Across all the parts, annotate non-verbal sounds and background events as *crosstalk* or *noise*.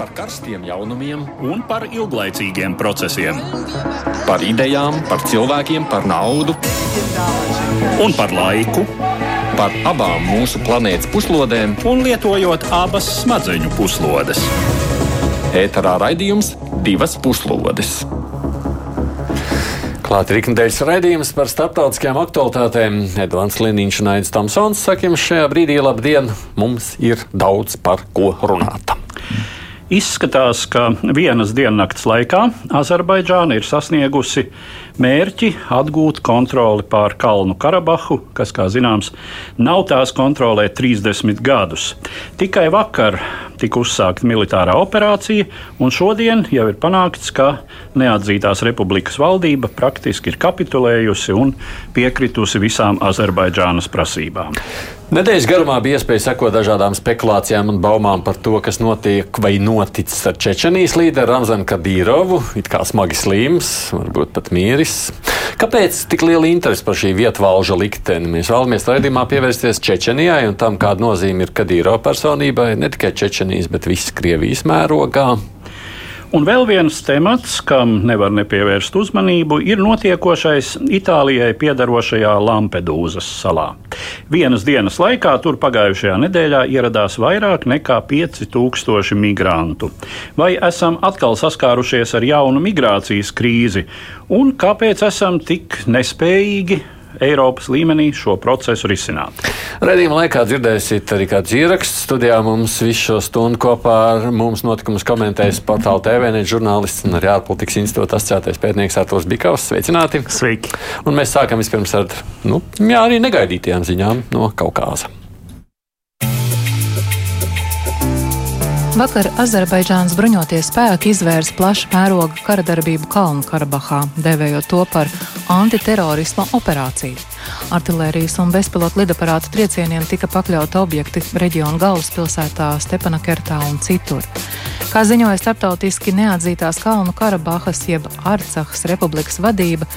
par karstiem jaunumiem, un par ilglaicīgiem procesiem. par idejām, par cilvēkiem, par naudu, Un par laiku, par abām mūsu planētas puslodēm. un lietojot abas smadzeņu puslodes. Ēterā raidījums divas puslodes. Klāt ir ikdienas raidījums par starptautiskajām aktualitātēm. Edvards Liniņš un Aits Tomsons saka jums šajā brīdī labdien. Mums ir daudz par ko runāt. Izskatās, ka vienas diennakts laikā Azerbaidžāna ir sasniegusi mērķi atgūt kontroli pār Kalnu Karabahu, kas, kā zināms, nav tās kontrolē 30 gadus. Tikai vakar tika uzsākta militārā operācija, un šodien jau ir panākts, ka neatzītās republikas valdība praktiski ir kapitulējusi un piekritusi visām Azerbaidžānas prasībām. Nedēļas garumā bija iespēja sekot dažādām spekulācijām un baumām par to, kas notiek vai noticis ar Čečenijas līderu Ramzanu Kadīrovu. It kā smagi slims, varbūt pat mieris. Kāpēc tik liela interese par šī vietvalža likteni? Mēs vēlamies raidījumā pievērsties Čečenijai un tam, kāda nozīme ir Kadīrova personībai ne tikai Čečenijas, bet visas Krievijas mērogā. Un vēl viens temats, kam nevar nepievērst uzmanību, ir notiekošais Itālijai piedarošajā Lampedūzas salā. Vienas dienas laikā tur pagājušajā nedēļā ieradās vairāk nekā 5000 migrantu. Vai esam atkal saskārušies ar jaunu migrācijas krīzi, un kāpēc esam tik nespējīgi? Eiropas līmenī šo procesu risināt. Radījuma laikā dzirdēsiet arī kāds ieraksts. Studijā mums visu šo stundu kopā ar mums notikumus komentēs portāla TVN žurnālists un arī ārpolitikas institūta asociētais pētnieks Artos Bikavs. Sveicināti! Sveiki! Un mēs sākam vispirms ar nu, jā, arī negaidītajām ziņām no Kaukāza. Vakar Azerbaidžānas bruņotie spēki izvērsa plašu mēroga kara darbību Kalnu Karabahā, devējot to par antiterorisma operāciju. Artilērijas un bezpilotu lidaparātu triecieniem tika pakļauti objekti reģiona galvaspilsētā, Stepanakertā un citur. Kā ziņoja starptautiski neatzītās Kalnu Karabahas jeb Arcahas republikas vadība,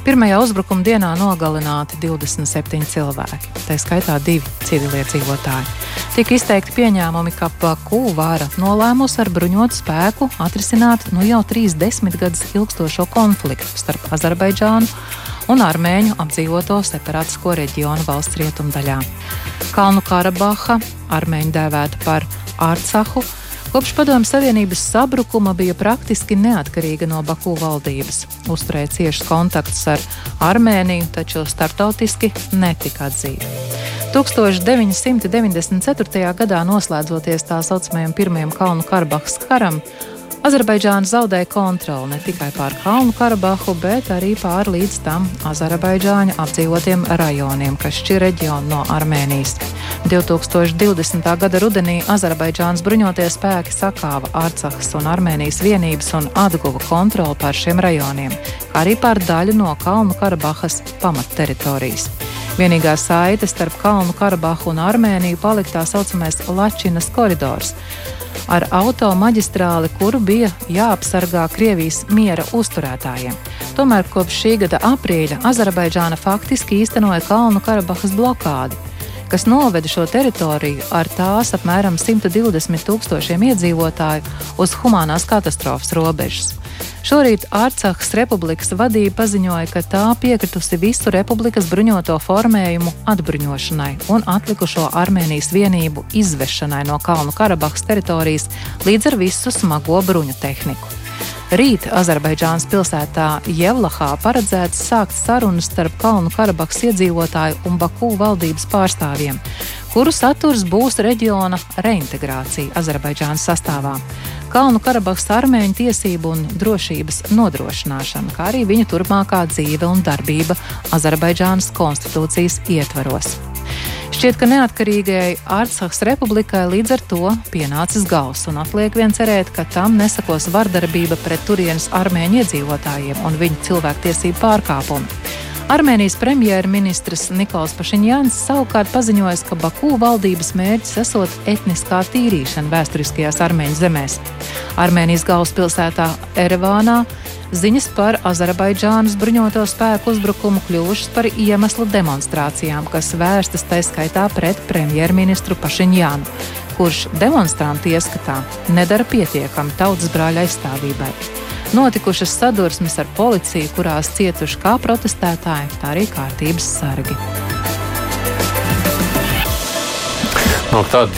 Pirmajā uzbrukuma dienā nogalināti 27 cilvēki, tā skaitā divi civiliedzīvotāji. Tika izteikti pieņēmumi, ka Baku vāra nolēmusi ar bruņotu spēku atrisināt nu jau trīs desmitgadus ilgstošo konfliktu starp Azerbaidžānu un Armēņu apdzīvoto separātisko reģionu valsts rietumdaļā. Kalnu Karabaha, armēņu dēvēta par Arcahu, Kopš Padomju Savienības sabrukuma bija praktiski neatkarīga no Baku valdības. Uzturēja ciešus kontaktus ar Armēniju, taču startautiski netika atzīta. 1994. gadā noslēdzoties tā saucamajam Pirmajam Kalnu Karabahas karam, Azerbaidžāna zaudēja kontroli ne tikai pār Kalnu Karabahu, bet arī pār līdz tam Azerbaidžāņu apdzīvotiem rajoniem, kas šķir reģionu no Armēnijas. 2020. gada rudenī Azerbaidžānas bruņotie spēki sakāva Arcahas un Armēnijas vienības un atguva kontroli pār šiem rajoniem, kā arī pār daļu no Kalnu Karabahas pamatteritorijas. Vienīgā saite starp Kalnu Karabahu un Armēniju palika tā saucamais Lačinas koridors ar automaģistrāli, kuru bija jāapsargā Krievijas miera uzturētājiem. Tomēr kopš šī gada aprīļa Azerbaidžāna faktiski īstenoja Kalnu Karabahas blokādi kas noveda šo teritoriju ar tās apmēram 120 tūkstošiem iedzīvotāju uz humanās katastrofas robežas. Šorīt Ārcahas republikas vadība paziņoja, ka tā piekritusi visu republikas bruņoto formējumu atbruņošanai un atlikušo Armēnijas vienību izvešanai no Kalnu Karabahas teritorijas līdz ar visu smago bruņu tehniku. Rīt Azerbaidžānas pilsētā Jevlahā paredzēts sākt sarunas starp Kalnu Karabahas iedzīvotāju un Baku valdības pārstāvjiem, kuru saturs būs reģiona reintegrācija Azerbaidžānas sastāvā. Kalnu Karabahas armēņu tiesību un drošības nodrošināšana, kā arī viņa turpmākā dzīve un darbība Azerbaidžānas konstitūcijas ietvaros. Šķiet, ka neatkarīgajai Artsahas republikai līdz ar to pienācis gals, un atliek vien cerēt, ka tam nesakos vardarbība pret turienes armēņu iedzīvotājiem un viņu cilvēktiesību pārkāpumu. Armēnijas premjerministrs Nikols Pašiņāns savukārt paziņoja, ka Baku valdības mērķis esot etniskā tīrīšana vēsturiskajās armēņu zemēs. Armēnijas galvaspilsētā Erevānā ziņas par Azerbaidžānas bruņoto spēku uzbrukumu kļuvušas par iemeslu demonstrācijām, kas vērstas tā skaitā pret premjerministru Pašiņānu, kurš demonstrantu ieskatā nedara pietiekami tautas brāļa aizstāvībai. Notikušas sadursmes ar policiju, kurās cietuši kā protestētāji, tā arī kārtības sargi. No tādi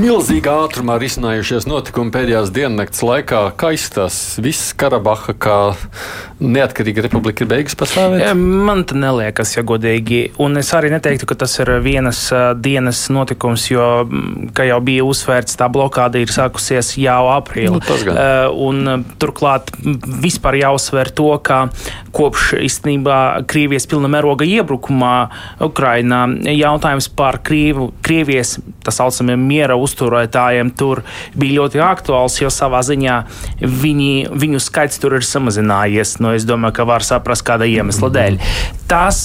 milzīgā ātrumā risinājušies notikumi pēdējās diennakts laikā. Kā izskatās viss Karabaha, kā neatkarīga republika ir beigas pastāvēt? Man tā neliekas, ja godīgi. Un es arī neteiktu, ka tas ir vienas dienas notikums, jo, kā jau bija uzsvērts, tā blokāde ir sākusies jau aprīlī. Nu, un turklāt vispār jāuzsver to, ka kopš īstenībā Krievijas pilna mēroga iebrukumā Ukrainā jautājums par Krievu, Krievijas tā saucamiem miera uzturētājiem tur bija ļoti aktuāls, jo savā ziņā viņi, viņu skaits tur ir samazinājies. Nu, es domāju, ka var saprast, kāda iemesla dēļ. Tas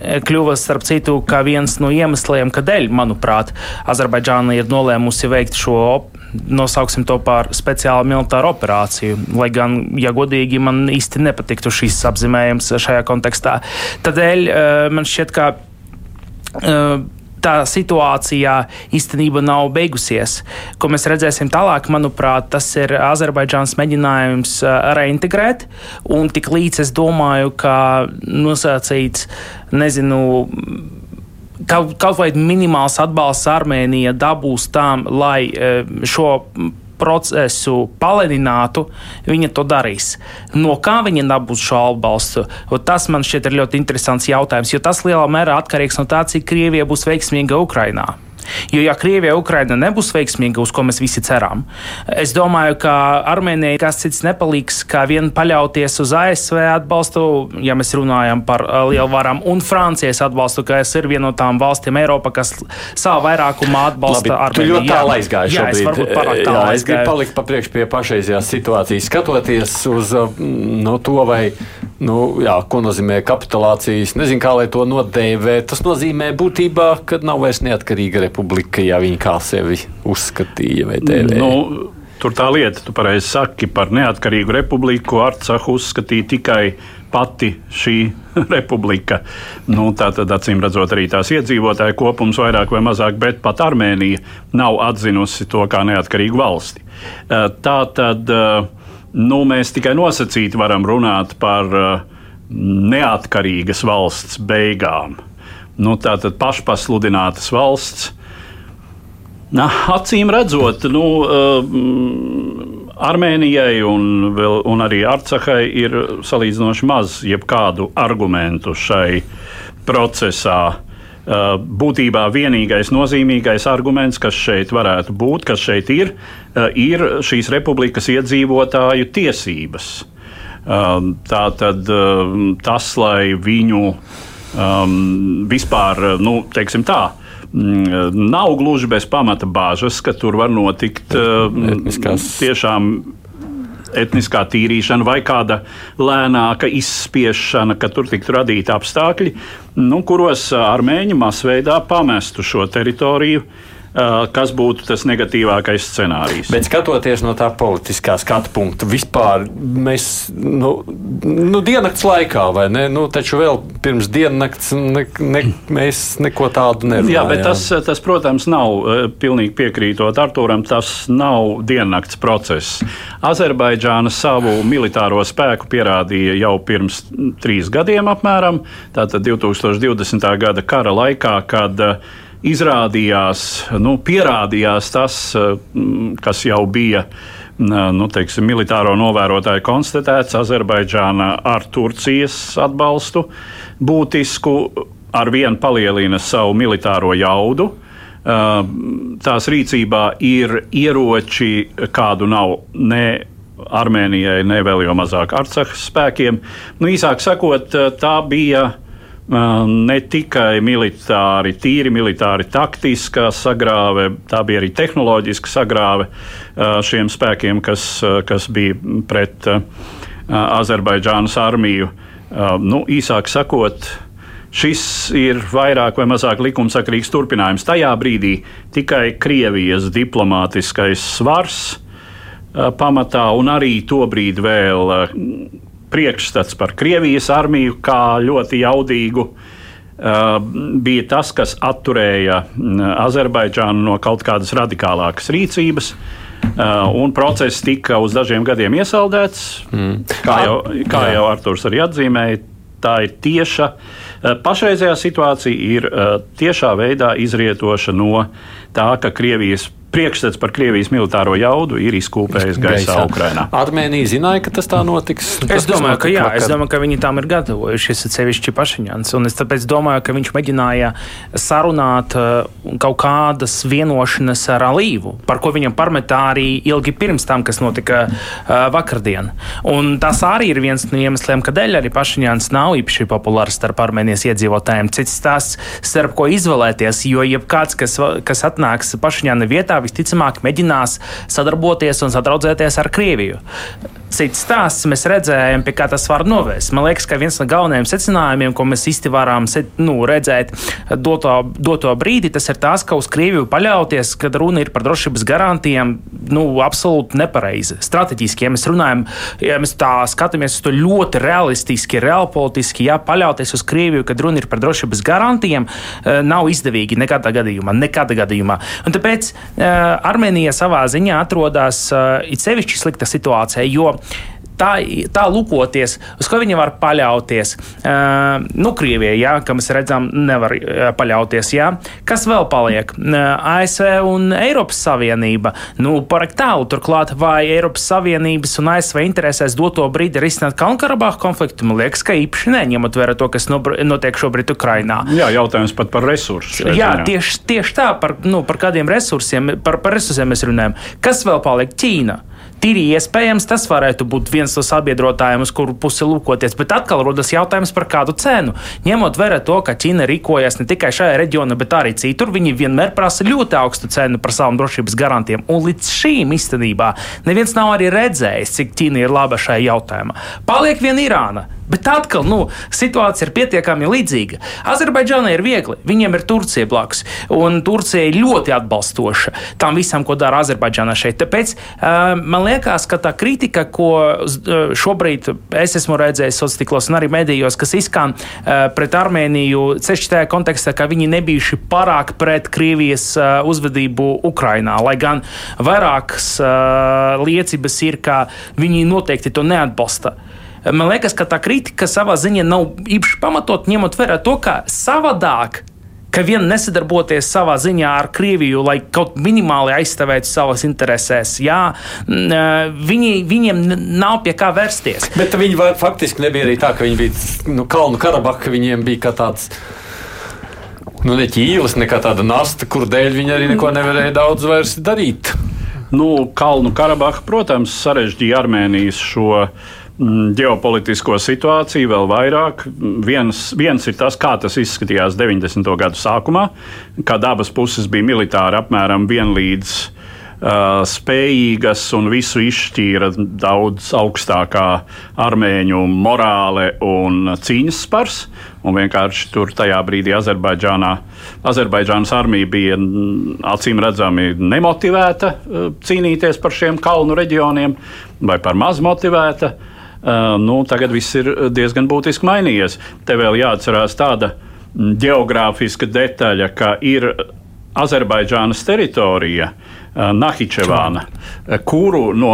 e, kļuva starp citu kā viens no iemesliem, kādēļ, manuprāt, Azerbaidžāna ir nolēmusi veikt šo, nosauksim to par speciālu militāru operāciju. Lai gan, ja godīgi, man īsti nepatiktu šīs apzīmējums šajā kontekstā. Tādēļ e, man šķiet, ka e, tā situācija īstenībā nav beigusies. Ko mēs redzēsim tālāk, manuprāt, tas ir Azerbaidžāns mēģinājums reintegrēt. Un tik līdz es domāju, ka nosacīts, nezinu, kaut, kaut vai minimāls atbalsts Armēnija dabūs tam, lai šo procesu palēninātu, viņa to darīs. No kā viņa dabūs šo atbalstu? Tas man šķiet ļoti interesants jautājums, jo tas lielā mērā atkarīgs no tā, cik Krievija būs veiksmīga Ukrainā. Jo, ja Krievija Ukraina nebūs veiksmīga, uz ko mēs visi ceram, es domāju, ka Armēnijai kas cits nepaliks, kā vien paļauties uz ASV atbalstu, ja mēs runājam par uh, lielvarām, un Francijas atbalstu, kas ir viena no tām valstīm Eiropā, kas savā vairākumā atbalsta Armēniju. Ļoti tālu aizgāju jā, šobrīd. Jā, es jā, es gribu palikt pa priekš pie pašreizējās situācijas, skatoties uz uh, no to, vai, nu, jā, ko nozīmē kapitulācijas. Nezinu, kā lai to nodēvē. Tas nozīmē būtībā, ka nav vairs neatkarīga republika republika, ja viņi kā sevi uzskatīja vai tēvē? Nu, tur tā lieta, tu pareizi saki par neatkarīgu republiku. Arcahu uzskatīja tikai pati šī *laughs* republika. Nu, tā tad, acīm redzot, arī tās iedzīvotāju kopums vairāk vai mazāk, bet pat Armēnija nav atzinusi to kā neatkarīgu valsti. Eh, tā tad eh, nu, mēs tikai nosacīti varam runāt par eh, neatkarīgas valsts beigām. Nu, tā tad pašpasludinātas valsts, Na, acīm redzot, nu, uh, Armēnijai un, vēl, un arī Arcahai ir salīdzinoši maz jebkādu argumentu šai procesā. Uh, būtībā vienīgais nozīmīgais arguments, kas šeit varētu būt, kas šeit ir, uh, ir šīs republikas iedzīvotāju tiesības. Uh, tā tad uh, tas, lai viņu um, vispār, nu, teiksim tā, Mm, nav gluži bez pamata bāžas, ka tur var notikt Etniskās. tiešām etniskā tīrīšana vai kāda lēnāka izspiešana, ka tur tiktu radīti apstākļi, nu, kuros armēņi masveidā pamestu šo teritoriju. Uh, kas būtu tas negatīvākais scenārijs. Bet skatoties no tā politiskā skatu punkta, vispār mēs nu, nu, diennakts laikā, vai ne? Nu, taču vēl pirms diennakts ne, ne, mēs neko tādu nerunājām. Jā, bet tas, tas, protams, nav pilnīgi piekrītot Arturam, tas nav diennakts process. Azerbaidžāna savu militāro spēku pierādīja jau pirms trīs gadiem apmēram, tātad 2020. gada kara laikā, kad uh, izrādījās, nu, pierādījās tas, eh, kas jau bija nu, teiksim, militāro novērotāju konstatēts Azerbaidžāna ar Turcijas atbalstu būtisku ar vienu palielina savu militāro jaudu. Eh, tās rīcībā ir ieroči, kādu nav ne Armēnijai, ne vēl jau mazāk Arcahas spēkiem. Nu, īsāk sakot, tā bija ne tikai militāri, tīri militāri taktiskā sagrāve, tā bija arī tehnoloģiska sagrāve šiem spēkiem, kas, kas bija pret Azerbaidžānas armiju. Nu, īsāk sakot, šis ir vairāk vai mazāk likumsakrīgs turpinājums. Tajā brīdī tikai Krievijas diplomātiskais svars pamatā un arī tobrīd vēl priekšstats par Krievijas armiju kā ļoti jaudīgu. bija tas, kas atturēja Azerbaidžānu no kaut kādas radikālākas rīcības. Un process tika uz dažiem gadiem iesaldēts. Mm. Kā jau, kā jau Arthurs arī atzīmēja, tā ir tieša. Pašreizējā situācija ir tiešā veidā izrietoša no tā, ka Krievijas priekšstats par Krievijas militāro jaudu ir izkūpējis gaisā, gaisā. Ukrainā. Armēnija zināja, ka tas tā notiks. Es domāju, ka jā, vakar. es domāju, ka viņi tam ir gatavojušies, sevišķi Pašiņans. Un es tāpēc domāju, ka viņš mēģināja sarunāt uh, kaut kādas vienošanas ar Alīvu, par ko viņam parmetā arī ilgi pirms tam, kas notika uh, vakardien. Un tas arī ir viens no iemesliem, kādēļ arī Pašiņans nav īpaši populārs starp Armēnijas iedzīvotājiem. Cits tās, starp ko izvēlēties, jo jebkāds, kas, kas atnāks Pašiņāna vietā, visticamāk mēģinās sadarboties un sadraudzēties ar Krieviju. Cits stāsts mēs redzējām, pie kā tas var novest. Man liekas, ka viens no galvenajiem secinājumiem, ko mēs īsti varam nu, redzēt doto, doto brīdi, tas ir tas, ka uz Krieviju paļauties, kad runa ir par drošības garantijām, nu, absolūti nepareizi. Strateģiski, ja mēs runājam, ja mēs tā skatāmies uz to ļoti realistiski, realpolitiski, ja paļauties uz Krieviju, kad runa ir par drošības garantijām, eh, nav izdevīgi nekādā gadījumā. Nekādā gadījumā. Un tāpēc uh, Armēnija savā ziņā atrodas uh, it sevišķi slikta situācijā, jo tā, tā lūkoties, uz ko viņi var paļauties. Uh, nu, Krievija, jā, kā mēs redzam, nevar paļauties. Jā. Kas vēl paliek? ASV un Eiropas Savienība. Nu, Parāk tālu turklāt, vai Eiropas Savienības un ASV interesēs doto brīdi risināt Kalnkarabahu konfliktu? Man liekas, ka īpaši neņemot vērā to, kas notiek šobrīd Ukrainā. Jā, jautājums pat par resursiem. Jā, tieši, tieši tā, par, nu, par kādiem resursiem, par, par resursiem mēs runājam. Kas vēl paliek? Ķīna. Tīri iespējams, tas varētu būt viens no sabiedrotājiem, uz kuru pusi lūkoties, bet atkal rodas jautājums par kādu cenu. Ņemot vērā to, ka Ķīna rīkojas ne tikai šajā reģionā, bet arī citur, viņi vienmēr prasa ļoti augstu cenu par savām drošības garantijām. Un līdz šīm īstenībā neviens nav arī redzējis, cik Ķīna ir laba šajā jautājumā. Paliek vien Irāna. Bet atkal, nu, situācija ir pietiekami līdzīga. Azerbaidžānai ir viegli, viņiem ir Turcija blakus, un Turcija ir ļoti atbalstoša tam visam, ko dara Azerbaidžāna šeit. Tāpēc uh, man liekas, ka tā kritika, ko uh, šobrīd es esmu redzējis sociālos tīklos un arī medijos, kas izskan uh, pret Armēniju, ceļš tajā kontekstā, ka viņi nebijuši pārāk pret Krievijas uzvedību Ukrainā, lai gan vairākas liecības ir, ka viņi noteikti to neatbalsta. Man liekas, ka tā kritika savā ziņā nav īpaši pamatot, ņemot vērā to, ka savādāk ka vien nesadarboties savā ziņā ar Krieviju, lai kaut minimāli aizstāvētu savas interesēs. Jā, viņi, viņiem nav pie kā vērsties. Bet viņi var, faktiski nebija arī tā, ka viņi bija nu, Kalnu Karabaha, viņiem bija kā tāds. Nu, ne ķīlis, ne kā tāda nasta, kur dēļ viņi arī neko nevarēja daudz vairs darīt. Nu, Kalnu Karabaha, protams, sarežģīja Armēnijas šo uh, ģeopolitisko situāciju vēl vairāk. Viens, viens ir tas, kā tas izskatījās 90. gadu sākumā, kad abas puses bija militāri apmēram vienlīdz uh, spējīgas un visu izšķīra daudz augstākā armēņu morāle un cīņas spars. Un vienkārši tur tajā brīdī Azerbaidžānā, Azerbaidžānas armija bija mm, acīm redzami nemotivēta cīnīties par šiem kalnu reģioniem vai par maz motivēta. Uh, nu, tagad viss ir diezgan būtiski mainījies. Te vēl jāatcerās tāda geogrāfiska detaļa, ka ir Azerbaidžānas teritorija, uh, Nahičevāna, kuru no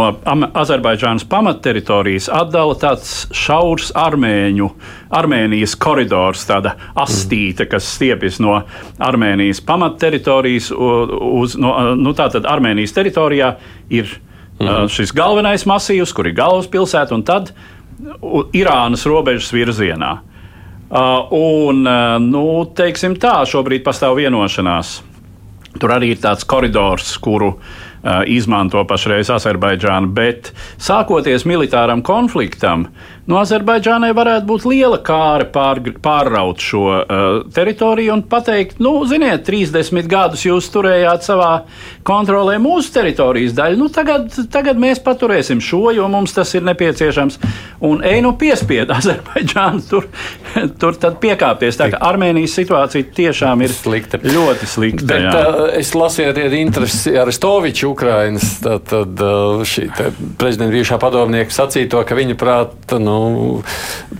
Azerbaidžānas pamatteritorijas atdala tāds šaurs armēņu, Armēnijas koridors, tāda astīte, kas stiepjas no Armēnijas pamatteritorijas uz, no, nu, tātad Armēnijas teritorijā ir Mhm. Šis galvenais masīvs, kur ir galvaspilsēta, un tad Irānas robežas virzienā. Un, nu, teiksim tā, šobrīd pastāv vienošanās. Tur arī ir tāds koridors, kuru izmanto pašreiz Azerbaidžāna, bet sākoties militāram konfliktam, uh, No Azerbaidžānai varētu būt liela kāra pār, pārraut šo uh, teritoriju un pateikt, nu, ziniet, 30 gadus jūs turējāt savā kontrolē mūsu teritorijas daļu. Nu, tagad, tagad mēs paturēsim šo, jo mums tas ir nepieciešams. Un ej nu piespied *laughs* Azerbaidžānu tur, tur piekāpties. Tā kā Armēnijas situācija tiešām ir slikta. ļoti slikta. Bet, uh, es lasīju arī interesi Aristoviču Ukrainas, tad, tad uh, šī prezidenta bijušā padomnieka sacīto, ka viņa prāt, nu, nu,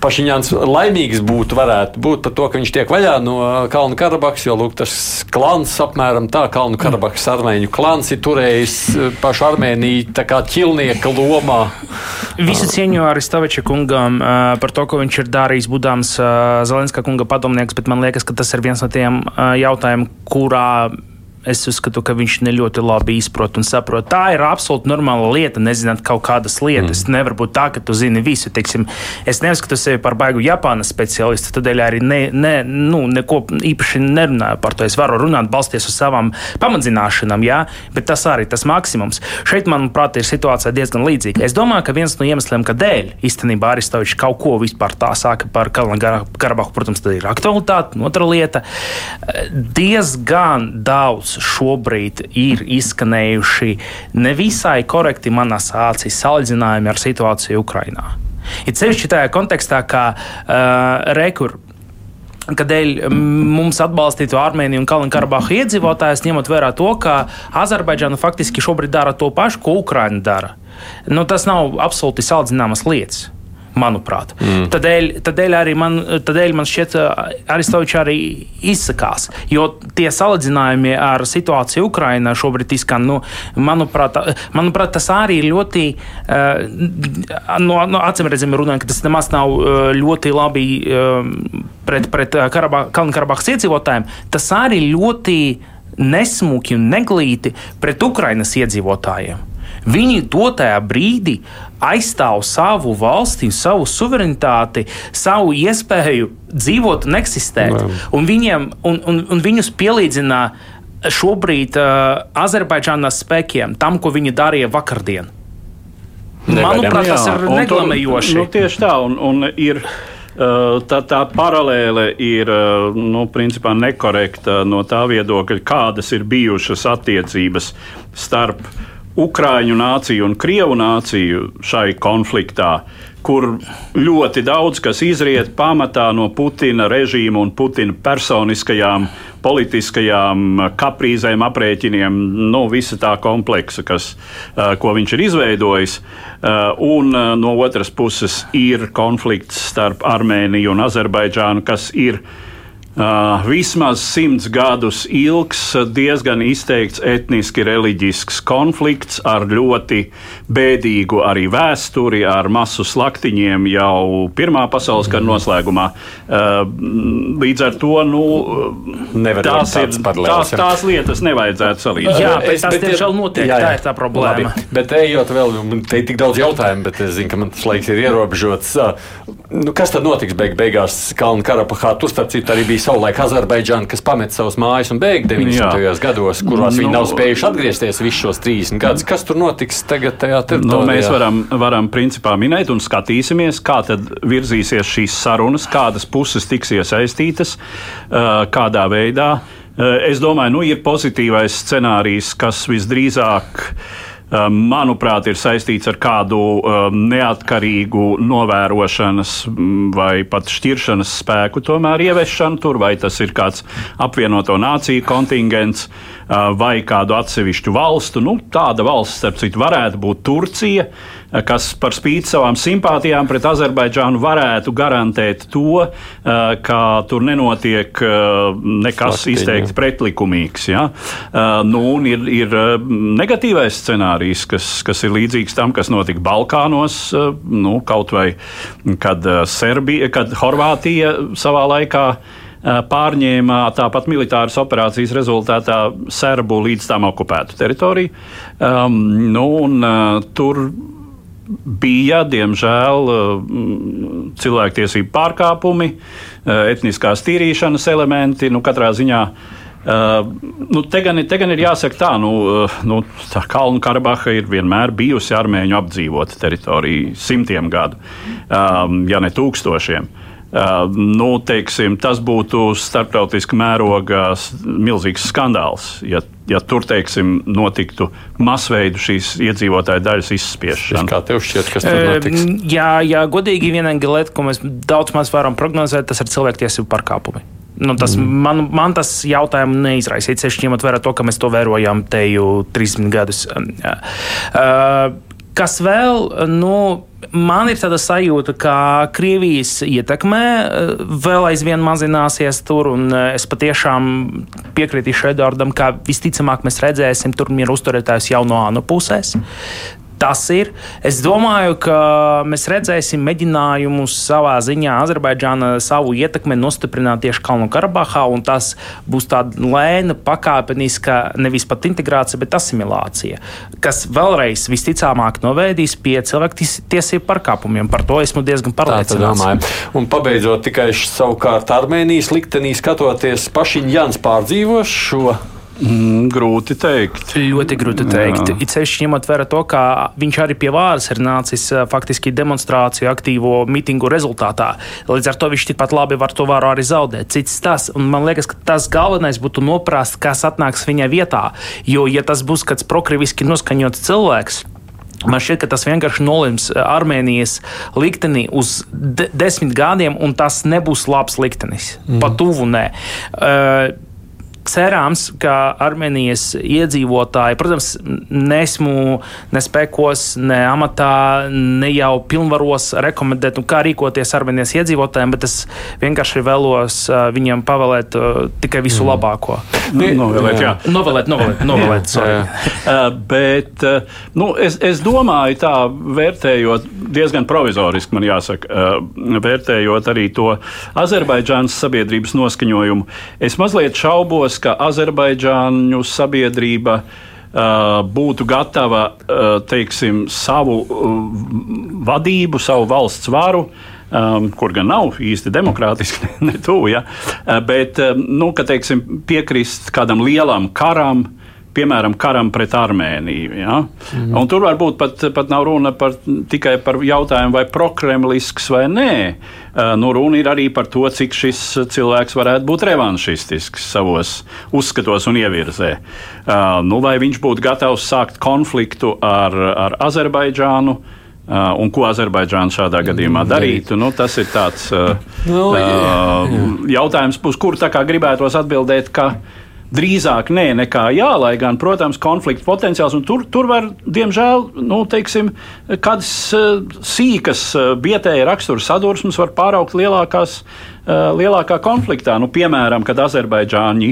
Pašiņāns laimīgs būtu, varētu būt par to, ka viņš tiek vaļā no Kalnu Karabahas, jo lūk, tas klans apmēram tā, Kalnu Karabahas armēņu klans ir turējis eh, pašu Armēniju tā kā ķilnieka lomā. Visu cieņu Aristoviča kungam uh, par to, ko viņš ir darījis, būdams Zelenska kunga padomnieks, bet man liekas, ka tas ir viens no tiem jautājumiem, kurā es uzskatu, ka viņš ne ļoti labi izprot un saprot. Tā ir absolūti normāla lieta, nezināt kaut kādas lietas. Mm. Nevar būt tā, ka tu zini visu. Teiksim, es neuzskatu sevi par baigu Japānas speciālistu, tādēļ arī ne, ne, nu, neko īpaši nerunāju par to. Es varu runāt, balsties uz savām pamatzināšanām, jā, bet tas arī tas maksimums. Šeit, manuprāt, ir situācija diezgan līdzīga. Es domāju, ka viens no iemesliem, kādēļ īstenībā Aristovičs kaut ko vispār tā sāka par Kalnu-Karabahu, protams, tā ir aktualitāte, otra lieta. Diezgan daudz šobrīd ir izskanējuši nevisai korekti manās acīs salīdzinājumi ar situāciju Ukrajinā. Ir sevišķi tajā kontekstā, ka uh, rekur Kādēļ mums atbalstītu Armēniju un Kalnu-Karabahu iedzīvotājus, ņemot vērā to, ka Azerbaidžāna faktiski šobrīd dara to pašu, ko Ukraina dara. Nu, tas nav absolūti salīdzināmas lietas manuprāt. Mm. Tādēļ, tādēļ, arī man, tādēļ man šķiet, Aristovičs arī izsakās. Jo tie salīdzinājumi ar situāciju Ukrajinā šobrīd izskan, nu, manuprāt, manuprāt, tas arī ir ļoti, uh, no, no acīm redzami runājot, ka tas nemaz nav ļoti labi uh, pret, pret Kalnu-Karabahas iedzīvotājiem. Tas arī ļoti nesmuki un neglīti pret Ukrainas iedzīvotājiem. Viņi dotajā brīdī aizstāv savu valsti, savu suverenitāti, savu iespēju dzīvot un eksistēt. Un, viņiem, un, un, un viņus pielīdzina šobrīd uh, Azerbaidžānas spēkiem tam, ko viņi darīja vakardien. Manuprāt, tas ir neglamējoši. Nu, tieši tā, un, un ir. Uh, tā, tā paralēle ir uh, nu, principā nekorekta no tā viedokļa, kādas ir bijušas attiecības starp uh, Ukrāņu nāciju un Krievu nāciju šai konfliktā, kur ļoti daudz kas izriet pamatā no Putina režīma un Putina personiskajām politiskajām kaprīzēm, aprēķiniem, nu, visa tā kompleksa, kas, ko viņš ir izveidojis. Un no otras puses ir konflikts starp Armēniju un Azerbaidžānu, kas ir Uh, vismaz simts gadus ilgs, diezgan izteikts etniski reliģisks konflikts ar ļoti bēdīgu arī vēsturi, ar masu slaktiņiem jau Pirmā pasaules kara noslēgumā. Uh, līdz ar to nu, tās, ir, tās, tās lietas nevajadzētu salīdzināt. Jā, bet tas tiešām notiek. Jā, jā. Tā ir tā problēma. Labi. Bet ejot vēl, te ir tik daudz jautājumu, bet es zinu, ka man tas laiks ir ierobežots. Nu, kas tad notiks beig beigās Kalnu Karapahā? Tur starp citu arī bija savulaik Azerbaidžāna, kas pamet savus mājas un bēg 90. Jā. gados, kurās nu, viņi nav spējuši atgriezties visus šos 30 gadus. Kas tur notiks tagad tajā teritorijā? Nu, mēs varam, varam principā minēt un skatīsimies, kā tad virzīsies šīs sarunas, kādas puses tiks iesaistītas, kādā veidā. Es domāju, nu, ir pozitīvais scenārijs, kas visdrīzāk Um, manuprāt, ir saistīts ar kādu um, neatkarīgu novērošanas vai pat šķiršanas spēku tomēr ieviešanu tur, vai tas ir kāds apvienoto nāciju kontingents uh, vai kādu atsevišķu valstu. Nu, tāda valsts, starp citu, varētu būt Turcija kas par spīti savām simpātijām pret Azerbaidžānu varētu garantēt to, eh, ka tur nenotiek eh, nekas Slaktiņa. izteikti pretlikumīgs. Ja? Eh, nu, ir, ir negatīvais scenārijs, kas, kas ir līdzīgs tam, kas notika Balkānos, nu, kaut vai kad, Serbija, kad Horvātija savā laikā pārņēma tāpat militāras operācijas rezultātā Serbu līdz tam okupētu teritoriju. Um, nu, un, uh, tur bija, diemžēl, mm, cilvēktiesību pārkāpumi, eh, etniskās tīrīšanas elementi. Nu, katrā ziņā Uh, nu, te, gan, te gan ir jāsaka tā, nu, uh, nu, tā Kalnu Karabaha ir vienmēr bijusi armēņu apdzīvota teritorija simtiem gadu, um, ja ne tūkstošiem. Uh, nu, teiksim, tas būtu starptautiska mēroga milzīgs skandāls, ja ja tur teiksim, notiktu masveida šīs iedzīvotāju daļas izspiešana. Kā tev šķiet, kas tur notiks? Jā, jā godīgi vienīgā lieta, ko mēs daudz maz varam prognozēt, tas ir cilvēktiesību pārkāpumi. Nu, tas, mm. man, man tas jautājums neizraisa. Ceļš ņemot vērā to, ka mēs to vērojam te jau 30 gadus. Uh, kas vēl? Nu, man ir tāda sajūta, ka Krievijas ietekme eh, vēl aizvien mazināsies tur, un eh, es patiešām piekritīšu Edvardam, ka visticamāk mēs redzēsim turnīru uzturētājus jau no ANU puses. Tas ir. Es domāju, ka mēs redzēsim mēģinājumus savā ziņā Azerbaidžāna savu ietekmi nostiprināt tieši Kalnu Karabahā, un tas būs tāda lēna, pakāpeniska, nevis pat integrācija, bet asimilācija, kas vēlreiz visticamāk novēdīs pie cilvēktiesību pārkāpumiem. Par to esmu diezgan pārliecināts. Un pabeidzot tikai savukārt Armēnijas liktenī skatoties, Pašiņjans pārdzīvos šo Mm, grūti teikt. Ļoti grūti teikt. It sevišķi ņemot vērā to, ka viņš arī pie vāras ir nācis eh, faktiski demonstrāciju, aktīvo mitingu rezultātā. Līdz ar to viņš tikpat labi var to varu arī zaudēt. Cits tas, un man liekas, ka tas galvenais būtu noprast, kas atnāks viņa vietā. Jo, ja tas būs kāds prokriviski noskaņots cilvēks, Man šķiet, ka tas vienkārši nolems eh, Armēnijas likteni uz de desmit gadiem, un tas nebūs labs liktenis. Mm. Pa tuvu nē. Uh, cerāms, ka Armēnijas iedzīvotāji, protams, nesmu ne spekos, ne amatā, ne jau pilnvaros rekomendēt, nu, kā rīkoties Armēnijas iedzīvotājiem, bet es vienkārši vēlos uh, viņiem pavēlēt uh, tikai visu mm. labāko. Nu, novēlēt, jā. Novēlēt, novēlēt, novēlēt. jā, jā. uh, bet nu, es, es domāju, tā vērtējot diezgan provizoriski, man jāsaka, vērtējot arī to Azerbaidžānas sabiedrības noskaņojumu, es mazliet šaubos, ka Azerbaidžāņu sabiedrība būtu gatava teiksim, savu vadību, savu valsts varu. Um, kur gan nav īsti demokrātiski, *laughs* ne, ne tuvu, ja, bet nu, ka, teiksim, piekrist kādam lielam karam, piemēram, karam pret Armēniju. Ja? Mm. Un tur varbūt pat, pat nav runa par, tikai par jautājumu, vai prokremlisks vai nē. Uh, nu, runa ir arī par to, cik šis cilvēks varētu būt revanšistisks savos uzskatos un ievirzē. Uh, nu, vai viņš būtu gatavs sākt konfliktu ar, ar Azerbaidžānu? Uh, un ko Azerbaidžāna šādā gadījumā mm, darītu? Nu, tas ir tāds uh, no, jā, jā. jautājums, uz kuru gribētos atbildēt, ka drīzāk nē, nekā jā, lai gan, protams, konflikta potenciāls. Tur, tur var, diemžēl, nu, teiksim, kādas uh, sīkas, uh, bietēja rakstura sadursmes var pāraukt lielākās, uh, lielākā konfliktā. Nu, piemēram, kad Azerbaidžāņi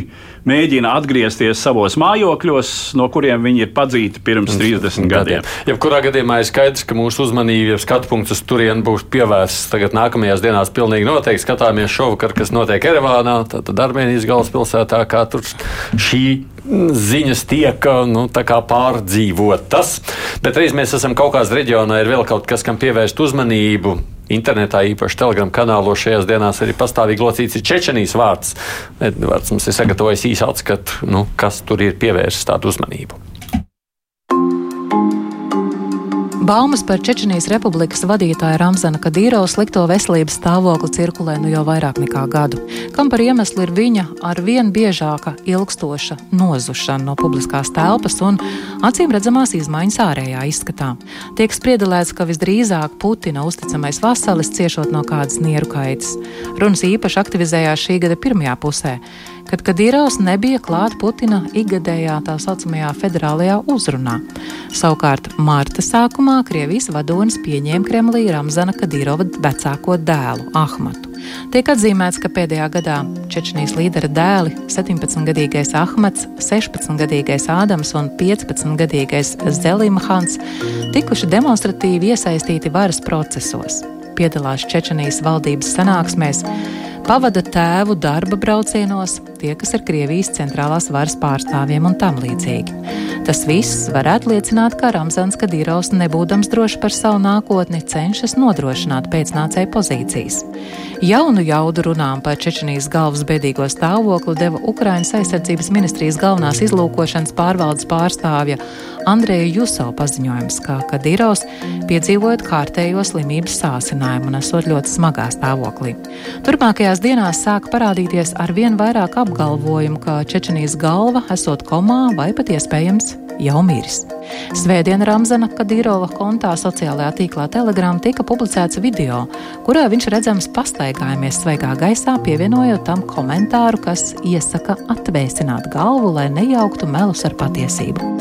mēģina atgriezties savos mājokļos, no kuriem viņi ir padzīti pirms 30 gadiem. Jebkurā gadījumā ir skaidrs, ka mūsu uzmanība, skatu punkts uz turieni būs pievērsts tagad nākamajās dienās. Pilnīgi noteikti skatāmies šovakar, kas notiek Erevānā, tad Armēnijas galvaspilsētā, kā tur šī ziņas tiek nu, pārdzīvotas. Bet reiz mēs esam kaut kādā reģionā, ir vēl kaut kas, kam pievērst uzmanību. Internetā, īpaši telegramu kanālos šajās dienās arī pastāvīgi locīts Čečenijas vārds. Edvards mums ir sagatavojis īsu atskatu, nu, kas tur ir pievērsis tādu uzmanību. Baumas par Čečenijas republikas vadītāja Ramzana Kadīrova slikto veselības stāvokli cirkulē nu jau vairāk nekā gadu, kam par iemeslu ir viņa ar vien biežāka ilgstoša nozušana no publiskās telpas un acīm redzamās izmaiņas ārējā izskatā. Tiek spriedelēts, ka visdrīzāk Putina uzticamais vasalis ciešot no kādas nieru kaitas. Runas īpaši aktivizējās šī gada pirmajā pusē kad Kadīrovs nebija klāt Putina ikgadējā tā saucamajā federālajā uzrunā. Savukārt marta sākumā Krievijas vadonis pieņēma Kremlī Ramzana Kadīrova vecāko dēlu Ahmatu. Tiek atzīmēts, ka pēdējā gadā Čečenijas līdera dēli 17-gadīgais Ahmats, 16-gadīgais Ādams un 15-gadīgais Zelimhans tikuši demonstratīvi iesaistīti varas procesos. Piedalās Čečenijas valdības sanāksmēs, pavada tēvu darba braucienos, tie, kas ir Krievijas centrālās varas pārstāvjiem un tam līdzīgi. Tas viss varētu liecināt, ka Ramzans Kadīrovs, nebūdams drošs par savu nākotni, cenšas nodrošināt pēcnācēju pozīcijas. Jaunu jaudu runām par Čečenijas galvas bēdīgo stāvokli deva Ukrainas aizsardzības ministrijas galvenās izlūkošanas pārvaldes pārstāvja Andreja Juso paziņojums, ka Kadīrovs piedzīvojot kārtējo slimības sāsinājumu un esot ļoti smagā stāvoklī. Turpmākajās dienās sāk parādīties ar vien vairāk apgalvojumu, ka Čečenijas galva esot komā vai pat iespējams jau miris. Svētdien Ramzana Kadīrova kontā sociālajā tīklā Telegram tika publicēts video, kurā viņš redzams pastaigājamies svaigā gaisā, pievienojot tam komentāru, kas iesaka atvēsināt galvu, lai nejauktu melus ar patiesību.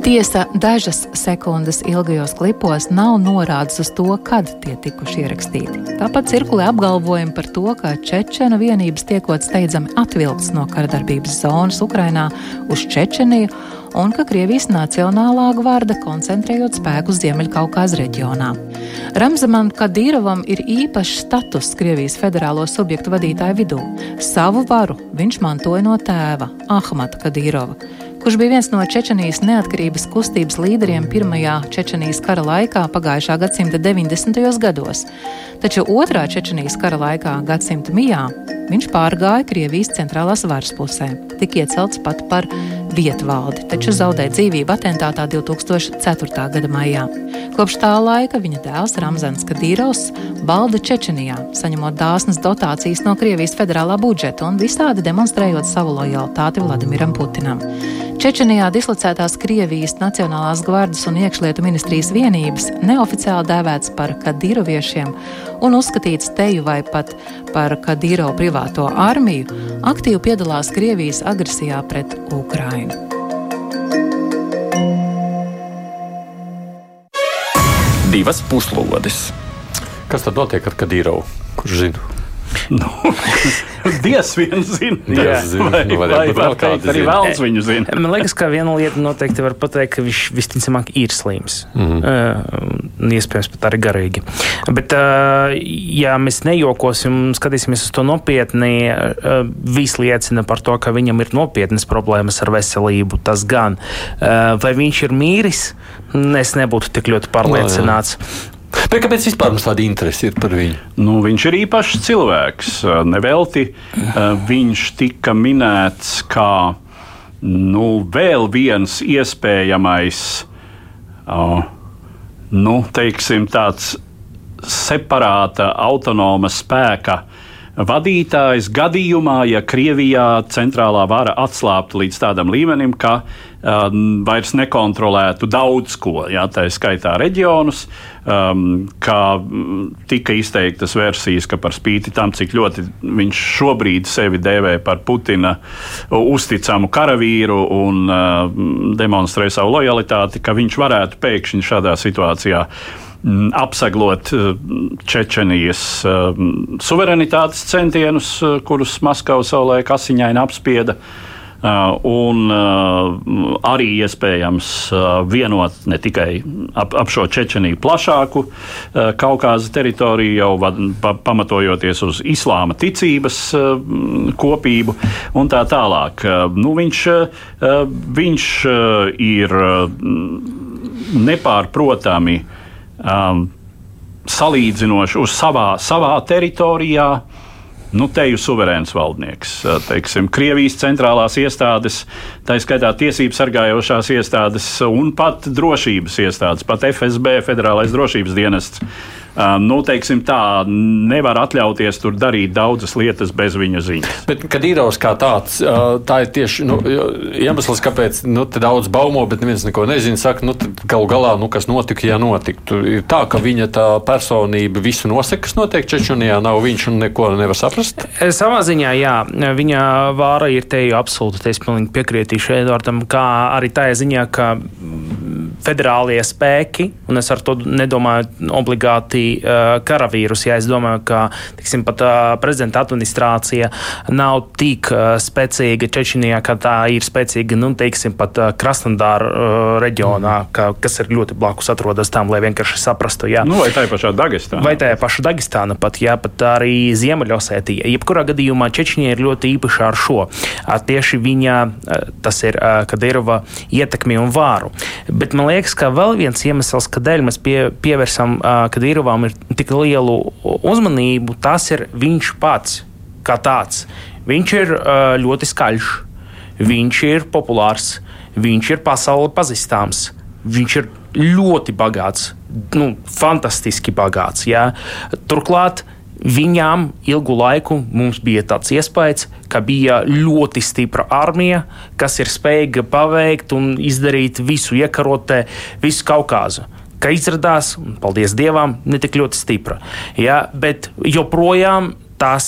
Tiesa, dažas sekundes ilgajos klipos nav norādes uz to, kad tie tikuši ierakstīti. Tāpat cirkulē apgalvojumi par to, ka Čečena vienības tiekot steidzami atvilktas no karadarbības zonas Ukrainā uz Čečeniju un ka Krievijas Nacionālā gvarda koncentrējot spēkus Ziemeļkaukās reģionā. Ramzamam Kadīrovam ir īpašs status Krievijas federālo subjektu vadītāju vidū. Savu varu viņš mantoja no tēva Ahmata Kadīrova kurš bija viens no Čečenijas neatkarības kustības līderiem Pirmajā Čečenijas kara laikā pagājušā gadsimta 90. gados. Taču otrā Čečenijas kara laikā, gadsimta mijā, viņš pārgāja Krievijas centrālās varas pusē, tika iecelts pat par vietvaldi, taču zaudēja dzīvību atentātā 2004. gada maijā. Kopš tā laika viņa dēls Ramzans Kadīrovs valda Čečenijā, saņemot dāsnas dotācijas no Krievijas federālā budžeta un visādi demonstrējot savu lojalitāti Vladimiram Putinam. Čečenijā dislocētās Krievijas Nacionālās gvardas un iekšlietu ministrijas vienības neoficiāli dēvēts par kadīroviešiem un uzskatīts teju vai pat par Kadīro privāto armiju, aktīvi piedalās Krievijas agresijā pret Ukrainu. Divas puslodes. Kas tad notiek ar Kadīrovu? Kurš zina? Nu, *laughs* Dievs viņu zina. Dievs zina. Vai, Nu, vai, vai vēl kādi teikt, arī vēlns viņu zina. Man liekas, ka viena lieta noteikti var pateikt, ka viņš visticamāk ir slims. Mm. -hmm. uh, iespējams, pat arī garīgi. Bet, uh, ja mēs nejokosim un skatīsimies uz to nopietni, uh, viss liecina par to, ka viņam ir nopietnas problēmas ar veselību. Tas gan. Uh, vai viņš ir mīris, es nebūtu tik ļoti pārliecināts. Bet kāpēc vispār mums tāda interese ir par viņu? Nu, viņš ir īpašs cilvēks. Nevelti viņš tika minēts kā nu, vēl viens iespējamais, nu, teiksim, tāds separāta, autonoma spēka vadītājs gadījumā, ja Krievijā centrālā vara atslābtu līdz tādam līmenim, ka vairs nekontrolētu daudz ko, jā, tā skaitā reģionus, um, kā mm, tika izteiktas versijas, ka par spīti tam, cik ļoti viņš šobrīd sevi dēvē par Putina uzticamu karavīru un uh, demonstrē savu lojalitāti, ka viņš varētu pēkšņi šādā situācijā mm, apsaglot uh, Čečenijas suverenitātes centienus, kurus Maskava savulaik asiņaini apspieda. Uh, un uh, arī iespējams uh, vienot ne tikai ap, ap šo Čečeniju plašāku uh, Kaukāza teritoriju, jau vad, pa, pamatojoties uz islāma ticības uh, kopību un tā tālāk. Uh, nu, viņš uh, viņš uh, ir uh, nepārprotami um, salīdzinoši uz savā, savā teritorijā. Nu, te ir suverēns valdnieks. Teiksim, Krievijas centrālās iestādes, tā skaitā tiesību sargājošās iestādes un pat drošības iestādes, pat FSB, Federālais drošības dienests. Nu, teiksim, tā nevar atļauties tur darīt daudzas lietas bez viņa ziņas. Bet, kad ir jau kā tāds, tā ir tieši nu, iemesls, kāpēc nu, daudz baumo, bet neviens neko nezina. Saka, nu, galu galā, nu, kas notika, ja notika. Tur ir tā, ka viņa tā personība visu nosaka, kas notiek Čečenijā, nav viņš un neko nevar saprast. Savā ziņā, jā, viņa vāra ir te jau absolūti. Es pilnīgi piekritīšu Edvardam, kā arī tā ziņā, ka federālie spēki, un es ar to nedomāju obligāti uh, karavīrus, ja es domāju, ka tiksim, pat uh, prezidenta administrācija nav tik uh, spēcīga Čečenijā, kā tā ir spēcīga, nu, teiksim, pat uh, Krasnodāra uh, reģionā, ka, kas ir ļoti blakus atrodas tam, lai vienkārši saprastu. Jā. Nu, vai tā ir pašā Dagestānā? Vai tā ir paša Dagestāna pat, jā, pat arī Ziemeļosētija. Jebkurā gadījumā Čečņija ir ļoti īpaša ar šo. Tieši viņa, tas ir Kadirova ietekmi un vāru. Bet man liekas, ka vēl viens iemesls, kādēļ mēs pie, pievērsām Kadirovam ir tik lielu uzmanību, tas ir viņš pats kā tāds. Viņš ir ļoti skaļš, viņš ir populārs, viņš ir pasauli pazīstams, viņš ir ļoti bagāts, nu, fantastiski bagāts. Jā. Turklāt Viņām ilgu laiku mums bija tāds iespējas, ka bija ļoti stipra armija, kas ir spējīga paveikt un izdarīt visu, iekarot visu Kaukāzu. Ka izrādās, paldies Dievam, ne tik ļoti stipra. Ja, bet joprojām tas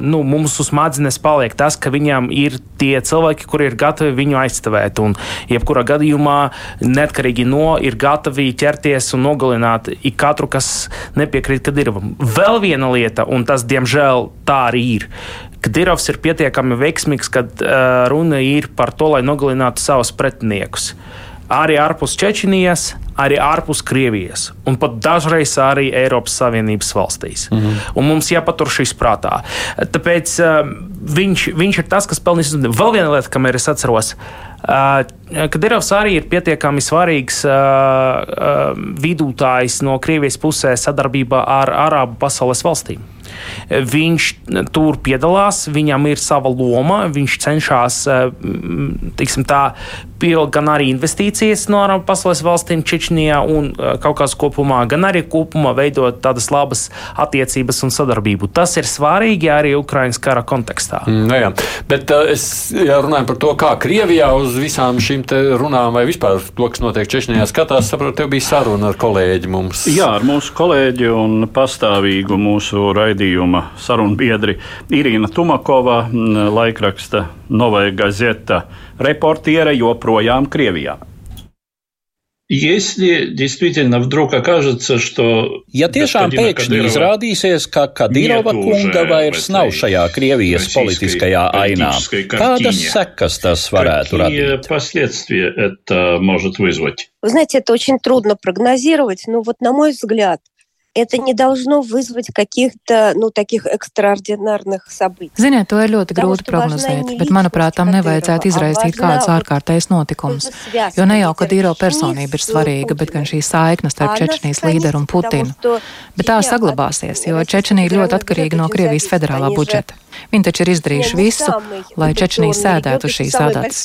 nu, mums uz smadzenes paliek tas, ka viņam ir tie cilvēki, kuri ir gatavi viņu aizstāvēt. Un, jebkurā gadījumā, neatkarīgi no, ir gatavi ķerties un nogalināt ikonu, kas nepiekrīt Kadirovam. Vēl viena lieta, un tas, diemžēl, tā arī ir. Kadirovs ir pietiekami veiksmīgs, kad uh, runa ir par to, lai nogalinātu savus pretiniekus. Arī ārpus Čečenijas, arī ārpus Krievijas, un pat dažreiz arī Eiropas Savienības valstīs. Mm -hmm. Un mums jāpatur šis prātā. Tāpēc uh, viņš, viņš ir tas, kas pelnīs. Vēl viena lieta, kamēr es atceros. Uh, Kadirovs arī ir pietiekami svarīgs uh, uh, vidutājs no Krievijas pusē sadarbībā ar Arābu pasaules valstīm. Viņš tur piedalās, viņam ir sava loma, viņš cenšas tiksim, tā, pievilkt gan arī investīcijas no Arābu pasaules valstīm Čečnijā un kaut kādā kopumā, gan arī kopumā veidot tādas labas attiecības un sadarbību. Tas ir svarīgi arī Ukraiņas kara kontekstā. Mm, nu jā, bet uh, es ja runāju par to, kā Krievijā uz visām šīm runām vai vispār to, kas notiek Čečnijā, skatās, saprotu, tev bija saruna ar kolēģi mums. Jā, ar mūsu kolēģi un pastāvīgu mūsu raidījuma sarunbiedri Irīna Tumakova, laikraksta Novaja Gazeta reportiere joprojām Krievijā. Если действительно вдруг окажется, что... Ja tiešām pēkšņi izrādīsies, ka Kadirova kunga vairs nav šajā Krievijas politiskajā ainā, kādas sekas tas varētu radīt? Последствия это может вызвать? Вы знаете, это очень трудно прогнозировать, но вот на мой взгляд, это не должно вызвать каких-то, nu, таких ekstraordinārных событий. Ziniet, to ir ļoti grūti prognozēt, bet, manuprāt, tam nevajadzētu izraisīt kādus ārkārtējus notikumus. Jo ne jau, ka Dīro personība ir svarīga, bet gan šī saikne starp Čečenijas līderu un Putinu. Bet tā saglabāsies, jo Čečenija ir ļoti atkarīga no Krievijas federālā budžeta. Viņi taču ir izdarījuši visu, lai Čečenija sēdētu uz šīs adatas.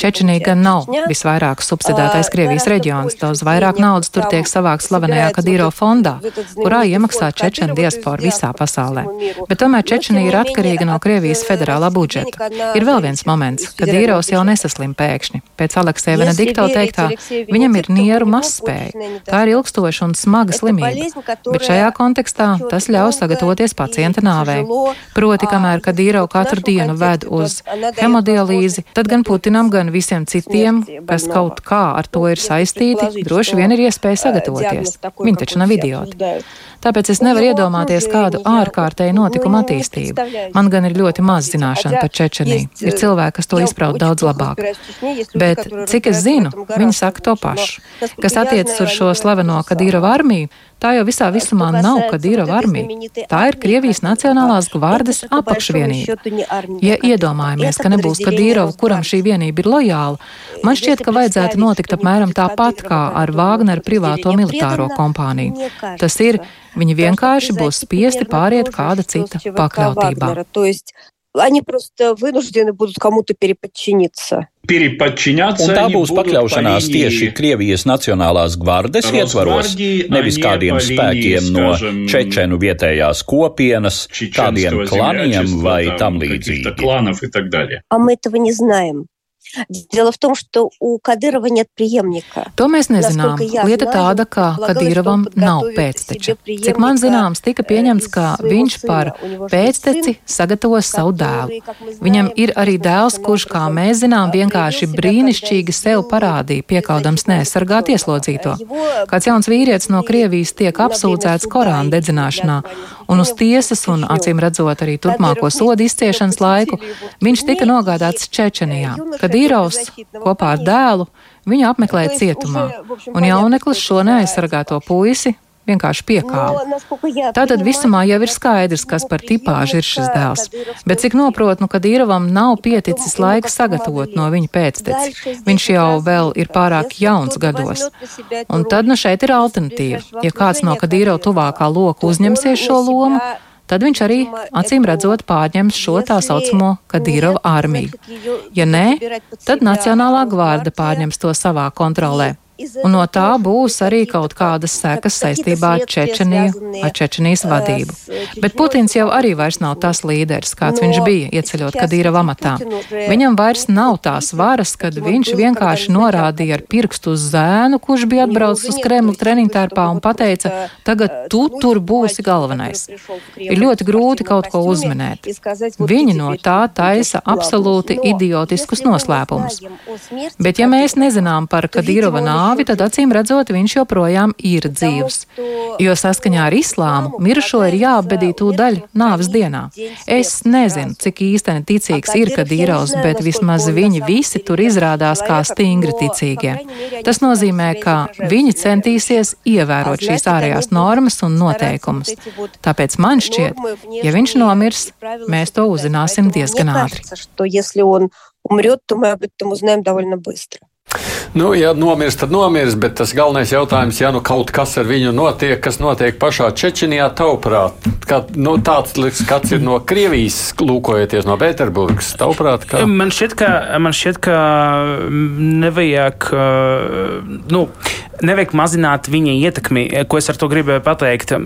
Čečenija gan nav visvairāk subsidētais Krievijas reģions, daudz vairāk naudas tur tiek savāks slavenajā Kadīro fondā, kurā iemaksā Čečena diaspora visā pasaulē. Bet tomēr Čečenija ir atkarīga no Krievijas federālā budžeta. Ir vēl viens moments, kad Dīrovs jau nesaslim pēkšņi. Pēc Aleksēja Venedikto teiktā, viņam ir nieru mazspēja. Tā ir ilgstoša un smaga slimība. Bet šajā kontekstā tas ļauj sagatavoties pacienta nāvei. Proti, kamēr tomēr, kad īro katru dienu ved uz hemodialīzi, tad gan Putinam, gan visiem citiem, kas kaut kā ar to ir saistīti, droši vien ir iespēja sagatavoties. Viņi taču nav idioti. Tāpēc es nevaru iedomāties kādu ārkārtēju notikumu attīstību. Man gan ir ļoti maz zināšana par Čečeniju. Ir cilvēki, kas to izpraut daudz labāk. Bet, cik es zinu, viņi saka to pašu. Kas attiecas uz šo slaveno Kadīrova armiju, tā jau visā visumā nav Kadīrova armija. Tā ir Krievijas Nacionālās gvardes apakšvienība. Ja iedomājamies, ka nebūs Kadīrova, kuram šī vienība ir lojāla, man šķiet, ka vajadzētu notikt apmēram tāpat kā ar Vāgneru privāto militāro kompāniju. Tas ir Viņi vienkārši būs spiesti pāriet kāda cita pakļautībā Они просто вынуждены будут кому-то переподчиниться. Un tā būs pakļaušanās tieši Krievijas Nacionālās gvardes ietvaros, nevis kādiem spēkiem no čečenu vietējās kopienas, kādiem klaniem vai tam līdzīgi. Дело в том, что у Кадырова нет преемника. To mēs nezinām. Lieta tāda, ka Kadīrovam nav pēcteča. Cik man zināms, tika pieņemts, ka viņš par pēcteci sagatavos savu dēlu. Viņam ir arī dēls, kurš, kā mēs zinām, vienkārši brīnišķīgi sev parādīja, piekaudams neaizsargāt ieslodzīto. Kāds jauns vīrietis no Krievijas tiek apsūdzēts Korāna dedzināšanā, un uz tiesas un, acīm redzot, arī turpmāko sodu izciešanas laiku, viņš tika nogādāts Čečenijā. Kad Vīrovs kopā ar dēlu viņu apmeklēja cietumā, un jauneklis šo neaizsargāto puisi vienkārši piekāva. Tātad visumā jau ir skaidrs, kas par tipāžu ir šis dēls, bet cik noprotu, nu, ka Dīrovam nav pieticis laiks sagatavot no viņa pēcteci. Viņš jau vēl ir pārāk jauns gados. Un tad nu šeit ir alternatīva. Ja kāds no Kadīrova tuvākā loka uzņemsies šo lomu, tad viņš arī acīm redzot pārņems šo tā saucamo Kadīrova armiju. Ja nē, tad Nacionālā gvārda pārņems to savā kontrolē. Un no tā būs arī kaut kādas sekas saistībā ar Čečeniju, ar Čečenijas vadību. Bet Putins jau arī vairs nav tas līderis, kāds viņš bija ieceļot Kadīrova amatā. Viņam vairs nav tās varas, kad viņš vienkārši norādīja ar pirkstu uz zēnu, kurš bija atbraucis uz Kremlu treniņtērpā un pateica, tagad tu tur būsi galvenais. Ir ļoti grūti kaut ko uzminēt. Viņi no tā taisa absolūti idiotiskus noslēpumus. Bet ja mēs nezinām par Kadīrova nāvi, tad acīm redzot, viņš joprojām ir dzīvs. Jo saskaņā ar islāmu mirušo ir jāapbedī tūdaļ nāves dienā. Es nezinu, cik īsteni ticīgs ir Kadīrovs, bet vismaz viņi visi tur izrādās kā stingri ticīgie. Tas nozīmē, ka viņi centīsies ievērot šīs ārējās normas un noteikumus. Tāpēc man šķiet, ja viņš nomirs, mēs to uzzināsim diezgan ātri. Умрет, то мы об этом узнаем довольно быстро. Nu, ja nomirs, tad nomirs, bet tas galvenais jautājums, ja nu kaut kas ar viņu notiek, kas notiek pašā Čečenijā, tavuprāt, kā, nu, tāds skats ir no Krievijas, lūkojoties no Pēterburgas, tavuprāt? Kā? Man šķiet, ka, man šķiet, ka nevajag, nu, nevajag mazināt viņa ietekmi, ko es ar to gribēju pateikt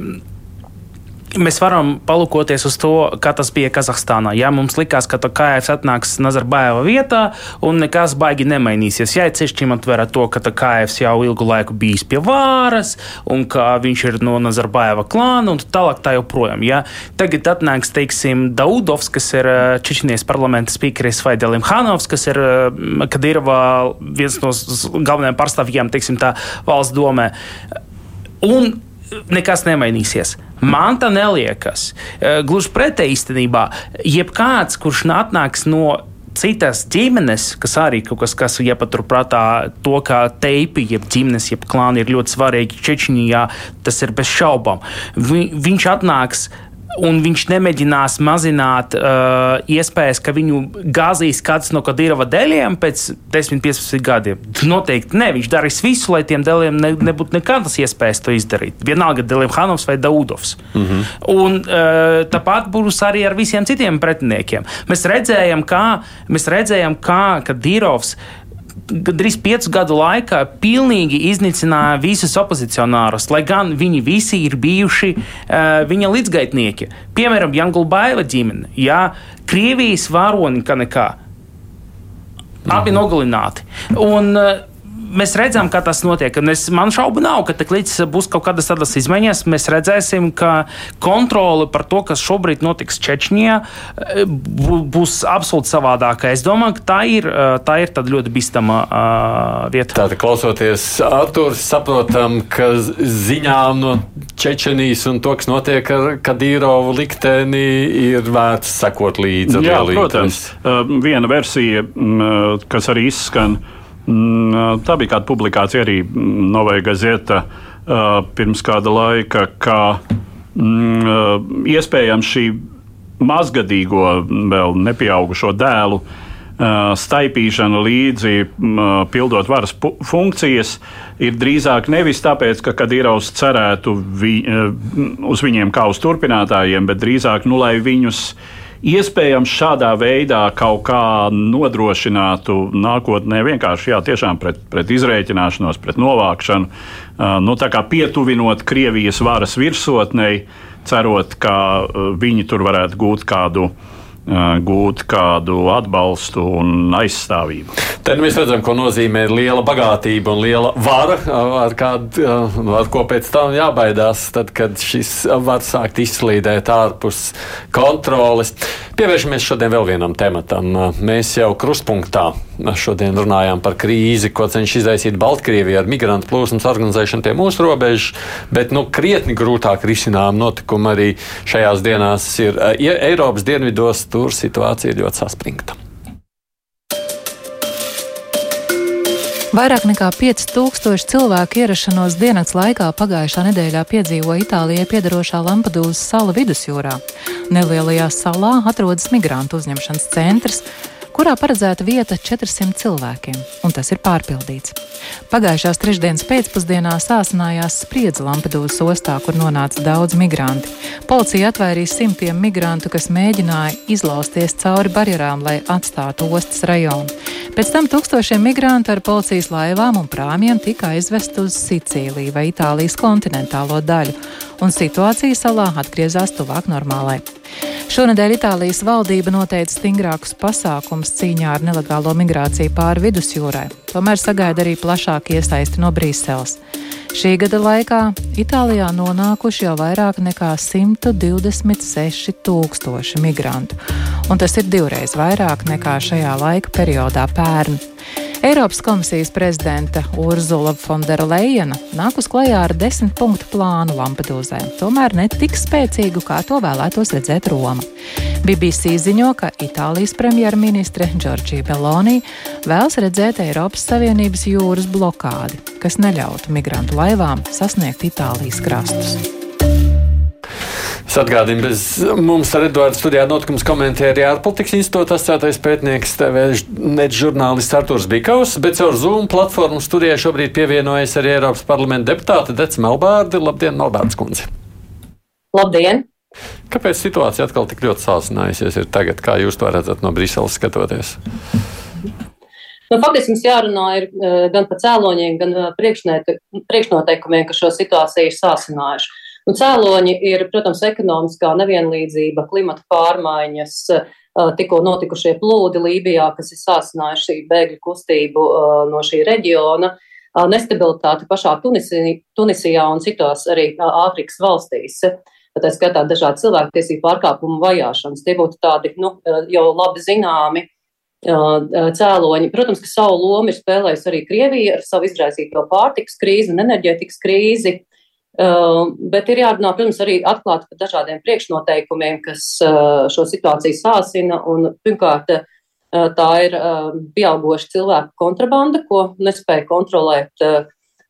mēs varam palūkoties uz to, kā tas bija Kazahstānā. Ja mums likās, ka Kājs atnāks Nazarbājeva vietā un nekas baigi nemainīsies. Ja ceļš ņemot vērā to, ka Kājs jau ilgu laiku bijis pie vāras un ka viņš ir no Nazarbājeva klāna un tālāk tā joprojām. Ja? Tagad atnāks, teiksim, Daudovs, kas ir Čečenijas parlamenta spīkeris, vai Delim Hanovs, kas ir Kadirova viens no galvenajiem pārstāvjiem, teiksim, tā valsts domē. Un nekas nemainīsies. Man tā neliekas. E, gluži pretēji īstenībā, jebkāds, kurš atnāks no citas ģimenes, kas arī kaut kas, kas iepaturprātā to, ka teipi, jeb ģimenes, jeb klāni ir ļoti svarīgi Čečņijā, tas ir bez šaubām. Vi, viņš atnāks un viņš nemēģinās mazināt uh, iespējas, ka viņu gāzīs kāds no Kadīrova dēļiem pēc 10, 15 gadiem. Noteikti ne. Viņš darīs visu, lai tiem dēļiem ne, nebūtu nekādas iespējas to izdarīt. Vienalga, Dēliem Hanovs vai Daudovs. Mm -hmm. Un uh, tāpat būs arī ar visiem citiem pretiniekiem. Mēs redzējām, kā, mēs redzējām, kā Kadīrovs gandrīz piecu gadu laikā pilnīgi iznīcināja visus opozicionārus, lai gan viņi visi ir bijuši uh, viņa līdzgaitnieki. Piemēram, Jangulbaila ģimene, jā, Krievijas varoni, kā nekā. Abi nogalināti. Un, uh, mēs redzam, kā tas notiek. Es, man šaubu nav, ka līdz būs kaut kādas tādas izmaiņas. Mēs redzēsim, ka kontrole par to, kas šobrīd notiks Čečņijā, būs absolūti savādāka. Es domāju, ka tā ir, tā ir ļoti bīstama uh, vieta. Tātad, klausoties Arthurs, saprotam, ka ziņām no Čečenijas un to, kas notiek ar Kadīrovu likteni, ir vērts sekot līdzi. Jā, protams. Viena versija, kas arī izskan, Mm, tā bija kāda publikācija arī mm, Novēja Gazeta pirms kāda laika, ka mm, iespējams šī mazgadīgo, vēl nepieaugušo dēlu staipīšana līdzi pildot varas funkcijas ir drīzāk nevis tāpēc, ka Kadīraus cerētu vi, uz viņiem kā uz turpinātājiem, bet drīzāk, nu, lai viņus iespējams šādā veidā kaut kā nodrošinātu nākotnē vienkārši jā, tiešām pret, pret izrēķināšanos, pret novākšanu, uh, nu, pietuvinot Krievijas varas virsotnei, cerot, ka uh, viņi tur varētu gūt kādu gūt kādu atbalstu un aizstāvību. Tad mēs redzam, ko nozīmē liela bagātība un liela vara, ar, kādu, ar ko pēc tam jābaidās, tad, kad šis var sākt izslīdēt ārpus kontroles. Pievēršamies šodien vēl vienam tematam. Mēs jau krustpunktā šodien runājām par krīzi, ko cenšas izraisīt Baltkrievija ar migrantu plūsmas organizēšanu pie mūsu robežas, bet nu, krietni grūtāk risinām notikumi arī šajās dienās ir Eiropas dienvidos tur situācija ir ļoti saspringta. Vairāk nekā 5000 cilvēku ierašanos dienas laikā pagājušā nedēļā piedzīvoja Itālijai piedarošā Lampedūzas sala vidusjūrā. Nelielajā salā atrodas migrantu uzņemšanas centrs, kurā paredzēta vieta 400 cilvēkiem, un tas ir pārpildīts. Pagājušās trešdienas pēcpusdienā sāsinājās spriedze Lampedūzas ostā, kur nonāca daudz migranti. Policija atvairīja simtiem migrantu, kas mēģināja izlausties cauri barjerām, lai atstātu ostas rajonu. Pēc tam tūkstošiem migrantu ar policijas laivām un prāmjiem tika aizvest uz Sicīliju vai Itālijas kontinentālo daļu, un situācija salā atgriezās tuvāk normālai. Šonadēļ Itālijas valdība noteica stingrākus pasākumus cīņā ar nelegālo migrāciju pāri vidusjūrai, tomēr sagaida arī plašāku iesaisti no Brīseles. Šī gada laikā Itālijā nonākuši jau vairāk nekā 126 tūkstoši migrantu, un tas ir divreiz vairāk nekā šajā laika periodā pērn. Eiropas komisijas prezidenta Urzula Fonderleina nāk uz klajā ar desmit punktu plānu Lampedūzai, tomēr ne tik spēcīgu, kā to vēlētos redzēt Roma. BBC ziņo, ka Itālijas premjerministre Džordžija Meloni vēlas redzēt Eiropas Savienības jūras blokādi, kas neļautu migrantu laivām sasniegt Itālijas krastus. Es atgādinu, bez mums ar Eduardu studijā notikums komentēja ārpolitikas institūta asociētais pētnieks, TV net žurnālists Arturs Bikaus, bet caur Zoom platformu studijai šobrīd pievienojas arī Eiropas parlamenta deputāte Dec Melbārdi. Labdien, Melbārds kundze! Labdien! Kāpēc situācija atkal tik ļoti sāsinājusies ir tagad, kā jūs to redzat no Briseles skatoties? Nu, faktiski mums jārunā ir, eh, gan par cēloņiem, gan eh, priekšnoteikumiem, ka šo situāciju ir sāsinājuši. Un cēloņi ir, protams, ekonomiskā nevienlīdzība, klimata pārmaiņas, tikko notikušie plūdi Lībijā, kas ir sāsinājuši bēgļu kustību no šī reģiona, nestabilitāte pašā Tunisī, Tunisijā un citās arī Āfrikas valstīs. Tā skatā dažādi cilvēktiesību pārkāpumu vajāšanas. Tie būtu tādi nu, jau labi zināmi cēloņi. Protams, ka savu lomu ir spēlējusi arī Krievija ar savu izraisīto pārtiks krīzi un enerģētikas krīzi. Uh, bet ir jārunā, protams, arī atklāti par dažādiem priekšnoteikumiem, kas uh, šo situāciju sāsina. Un, pirmkārt, uh, tā ir pieaugoša cilvēku kontrabanda, ko nespēja kontrolēt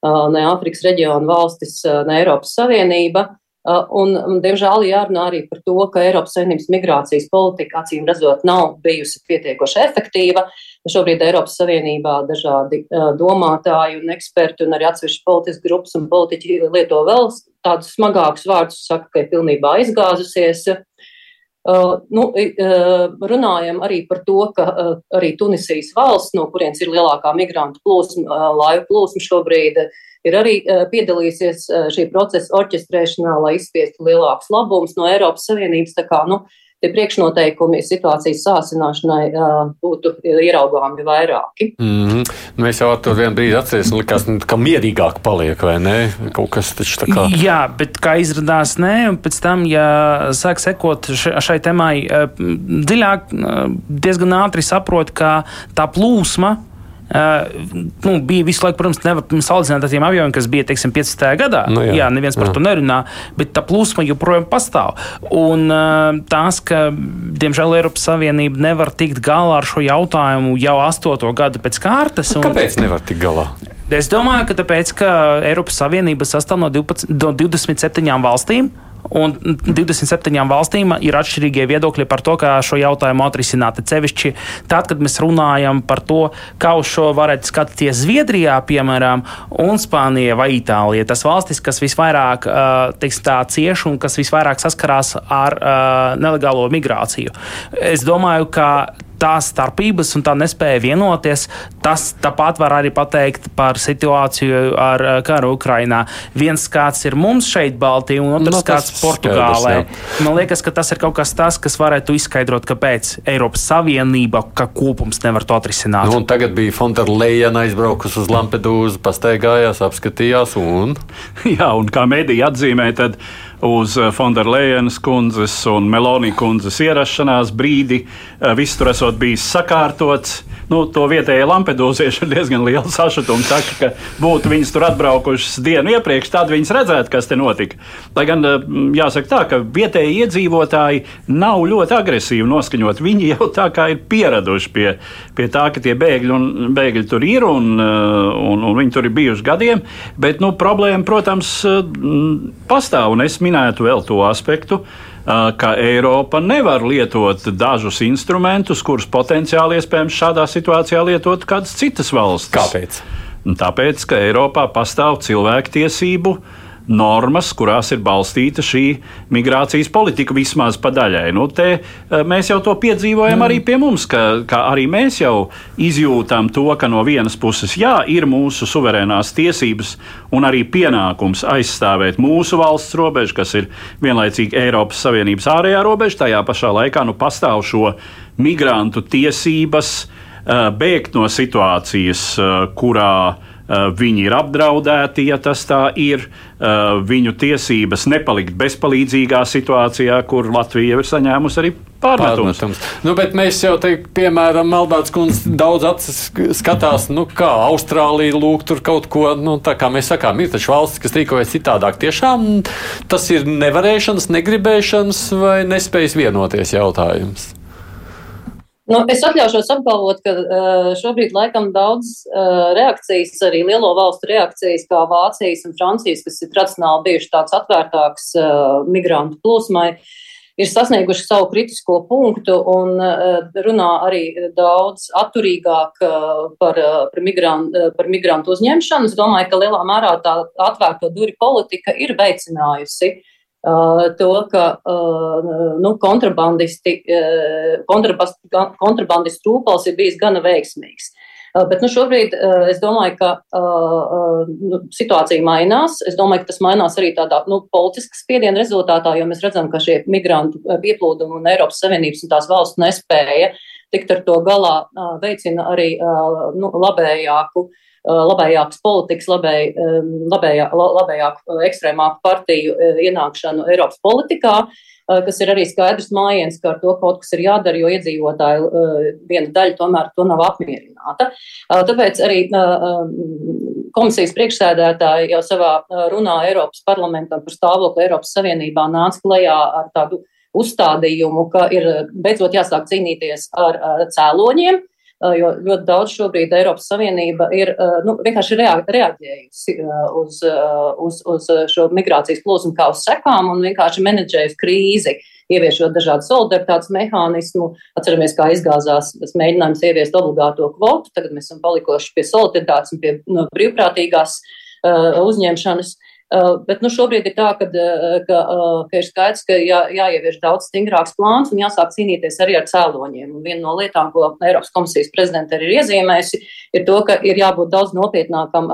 ne Āfrikas reģiona valstis, ne Eiropas Savienība. Uh, un, diemžēl, jārunā arī par to, ka Eiropas Savienības migrācijas politika acīm redzot nav bijusi pietiekoši efektīva. Šobrīd Eiropas Savienībā dažādi uh, domātāji un eksperti un arī atsevišķi politiskas grupas un politiķi lieto vēl tādus smagākus vārdus, saka, ka ir pilnībā izgāzusies. Uh, nu, uh, runājam arī par to, ka uh, arī Tunisijas valsts, no kurienes ir lielākā migrantu plūsma, uh, laivu plūsma šobrīd, uh, ir arī uh, piedalījusies uh, šī procesa orķestrēšanā, lai izspiestu lielākus labumus no Eiropas Savienības. Tā kā, nu, tie priekšnoteikumi situācijas sāsināšanai būtu ieraugāmi vairāki. Mm -hmm. Mēs jau tur vienā brīdī atcerēsimies, likās, nu, ka mierīgāk paliek, vai ne? Kaut kas taču tā kā. Jā, bet kā izrādās, nē, un pēc tam, ja sāk sekot šai temai dziļāk, diezgan ātri saprot, ka tā plūsma nu, bija visu laiku, protams, nevar salīdzināt ar tiem avioniem, kas bija teiksim, 15. gadā. Nu, jā, jā, neviens par jā. to nerunā, bet tā plūsma joprojām pastāv. Un uh, tās, ka, diemžēl, Eiropas Savienība nevar tikt galā ar šo jautājumu jau astoto gadu pēc kārtas. Un... Kāpēc nevar tikt galā? Es domāju, ka tāpēc, ka Eiropas Savienība sastāv no, 12, no 27 valstīm. Un 27 valstīm ir atšķirīgie viedokļi par to, kā šo jautājumu atrisināt. Cevišķi tad, kad mēs runājam par to, kā uz šo varētu skatīties Zviedrijā, piemēram, un Spānija vai Itālija. Tas valstis, kas visvairāk teiks, tā, cieš un kas visvairāk saskarās ar nelegālo migrāciju. Es domāju, ka tās starpības un tā nespēja vienoties. Tas tāpat var arī pateikt par situāciju ar eh, karu Ukrainā. Viens kāds ir mums šeit, Baltijā, un otrs no, kāds Portugālē. Skaidrs, Man liekas, ka tas ir kaut kas tāds, kas varētu izskaidrot, kāpēc Eiropas Savienība kā kopums nevar to atrisināt. Nu, tagad bija Fonterleja aizbraukus uz Lampedūzu, pastaigājās, apskatījās un. *laughs* Jā, un kā mēdī atzīmē, tad uz Fonderlejenas kundzes un Melonijas kundzes ierašanās brīdi. Eh, viss tur esot bijis sakārtots nu, to vietējie lampedūzieši ir diezgan liela sašutuma. Saka, ka būtu viņas tur atbraukušas dienu iepriekš, tad viņas redzētu, kas te notika. Lai gan eh, jāsaka tā, ka vietējie iedzīvotāji nav ļoti agresīvi noskaņot. Viņi jau tā kā ir pieraduši pie, pie tā, ka tie bēgļi, un, bēgļi tur ir un, eh, un, un viņi tur ir bijuši gadiem. Bet nu, problēma, protams, eh, pastāv. Un es minētu vēl to aspektu, ka Eiropa nevar lietot dažus instrumentus, kurus potenciāli iespējams šādā situācijā lietot kādas citas valstis. Kāpēc? Tāpēc, ka Eiropā pastāv cilvēktiesību uh, normas, kurās ir balstīta šī migrācijas politika vismaz pa daļai. Nu, te, eh, mēs jau to piedzīvojam mm. arī pie mums, ka, ka arī mēs jau izjūtam to, ka no vienas puses jā, ir mūsu suverēnās tiesības un arī pienākums aizstāvēt mūsu valsts robežu, kas ir vienlaicīgi Eiropas Savienības ārējā robeža. Tajā pašā laikā nu, pastāv šo migrantu tiesības uh, bēgt no situācijas, uh, kurā Eh, viņi ir apdraudēti, ja tas tā ir. Eh, viņu tiesības nepalikt bezpalīdzīgā situācijā, kur Latvija ir saņēmusi arī pārmetums. pārmetums. Nu, bet mēs jau te, piemēram, Maldāts kundze daudz acis skatās, nu, kā Austrālija lūk tur kaut ko, nu, tā kā mēs sakām, ir taču valsts, kas rīkojas citādāk. Tiešām tas ir nevarēšanas, negribēšanas vai nespējas vienoties jautājums. Nu, es atļaušos apgalvot, ka uh, šobrīd laikam daudz uh, reakcijas, arī lielo valstu reakcijas, kā Vācijas un Francijas, kas ir tradicionāli bijuši tāds atvērtāks uh, migrantu plūsmai, ir sasnieguši savu kritisko punktu un runā arī daudz atturīgāk par, par, migran, uh, par migrantu uzņemšanu. Es domāju, ka lielā mērā tā atvērto duri politika ir veicinājusi Uh, to, ka uh, nu, kontrabandisti, uh, kontrabandistu trūkums ir bijis gana veiksmīgs. Bet nu, šobrīd es domāju, ka nu, situācija mainās. Es domāju, ka tas mainās arī tādā nu, politiskas spiediena rezultātā, jo mēs redzam, ka šie migrantu pieplūdumi un Eiropas Savienības un tās valsts nespēja tikt ar to galā, veicina arī nu, labējāku Uh, labējākas politikas, labēj, um, labējā, labējāku uh, ekstrēmāku partiju uh, ienākšanu Eiropas politikā, kas ir arī skaidrs mājiens, ka ar to kaut kas ir jādara, jo iedzīvotāju viena daļa tomēr to nav apmierināta. Tāpēc arī um, komisijas priekšsēdētāji jau savā runā Eiropas parlamentam par stāvokli Eiropas Savienībā nāca klajā ar tādu uzstādījumu, ka ir beidzot jāsāk cīnīties ar cēloņiem, jo ļoti daudz šobrīd Eiropas Savienība ir nu, vienkārši reaģējusi uz, uz, uz šo migrācijas plūsmu kā uz sekām un vienkārši menedžējusi krīzi. Ieviešot dažādu solidaritātes mehānismu, atceramies, kā izgāzās tas mēģinājums ieviest obligāto kvotu. Tagad mēs esam palikuši pie solidaritātes un pie no, brīvprātīgās uh, uzņemšanas. Uh, bet nu, šobrīd ir tā, ka, uh, ka, uh, ka ir skaidrs, ka jā, jāievieš daudz stingrāks plāns un jāsāk cīnīties arī ar cēloņiem. Un viena no lietām, ko Eiropas komisijas prezidenta arī ir iezīmējusi, ir to, ka ir jābūt daudz nopietnākam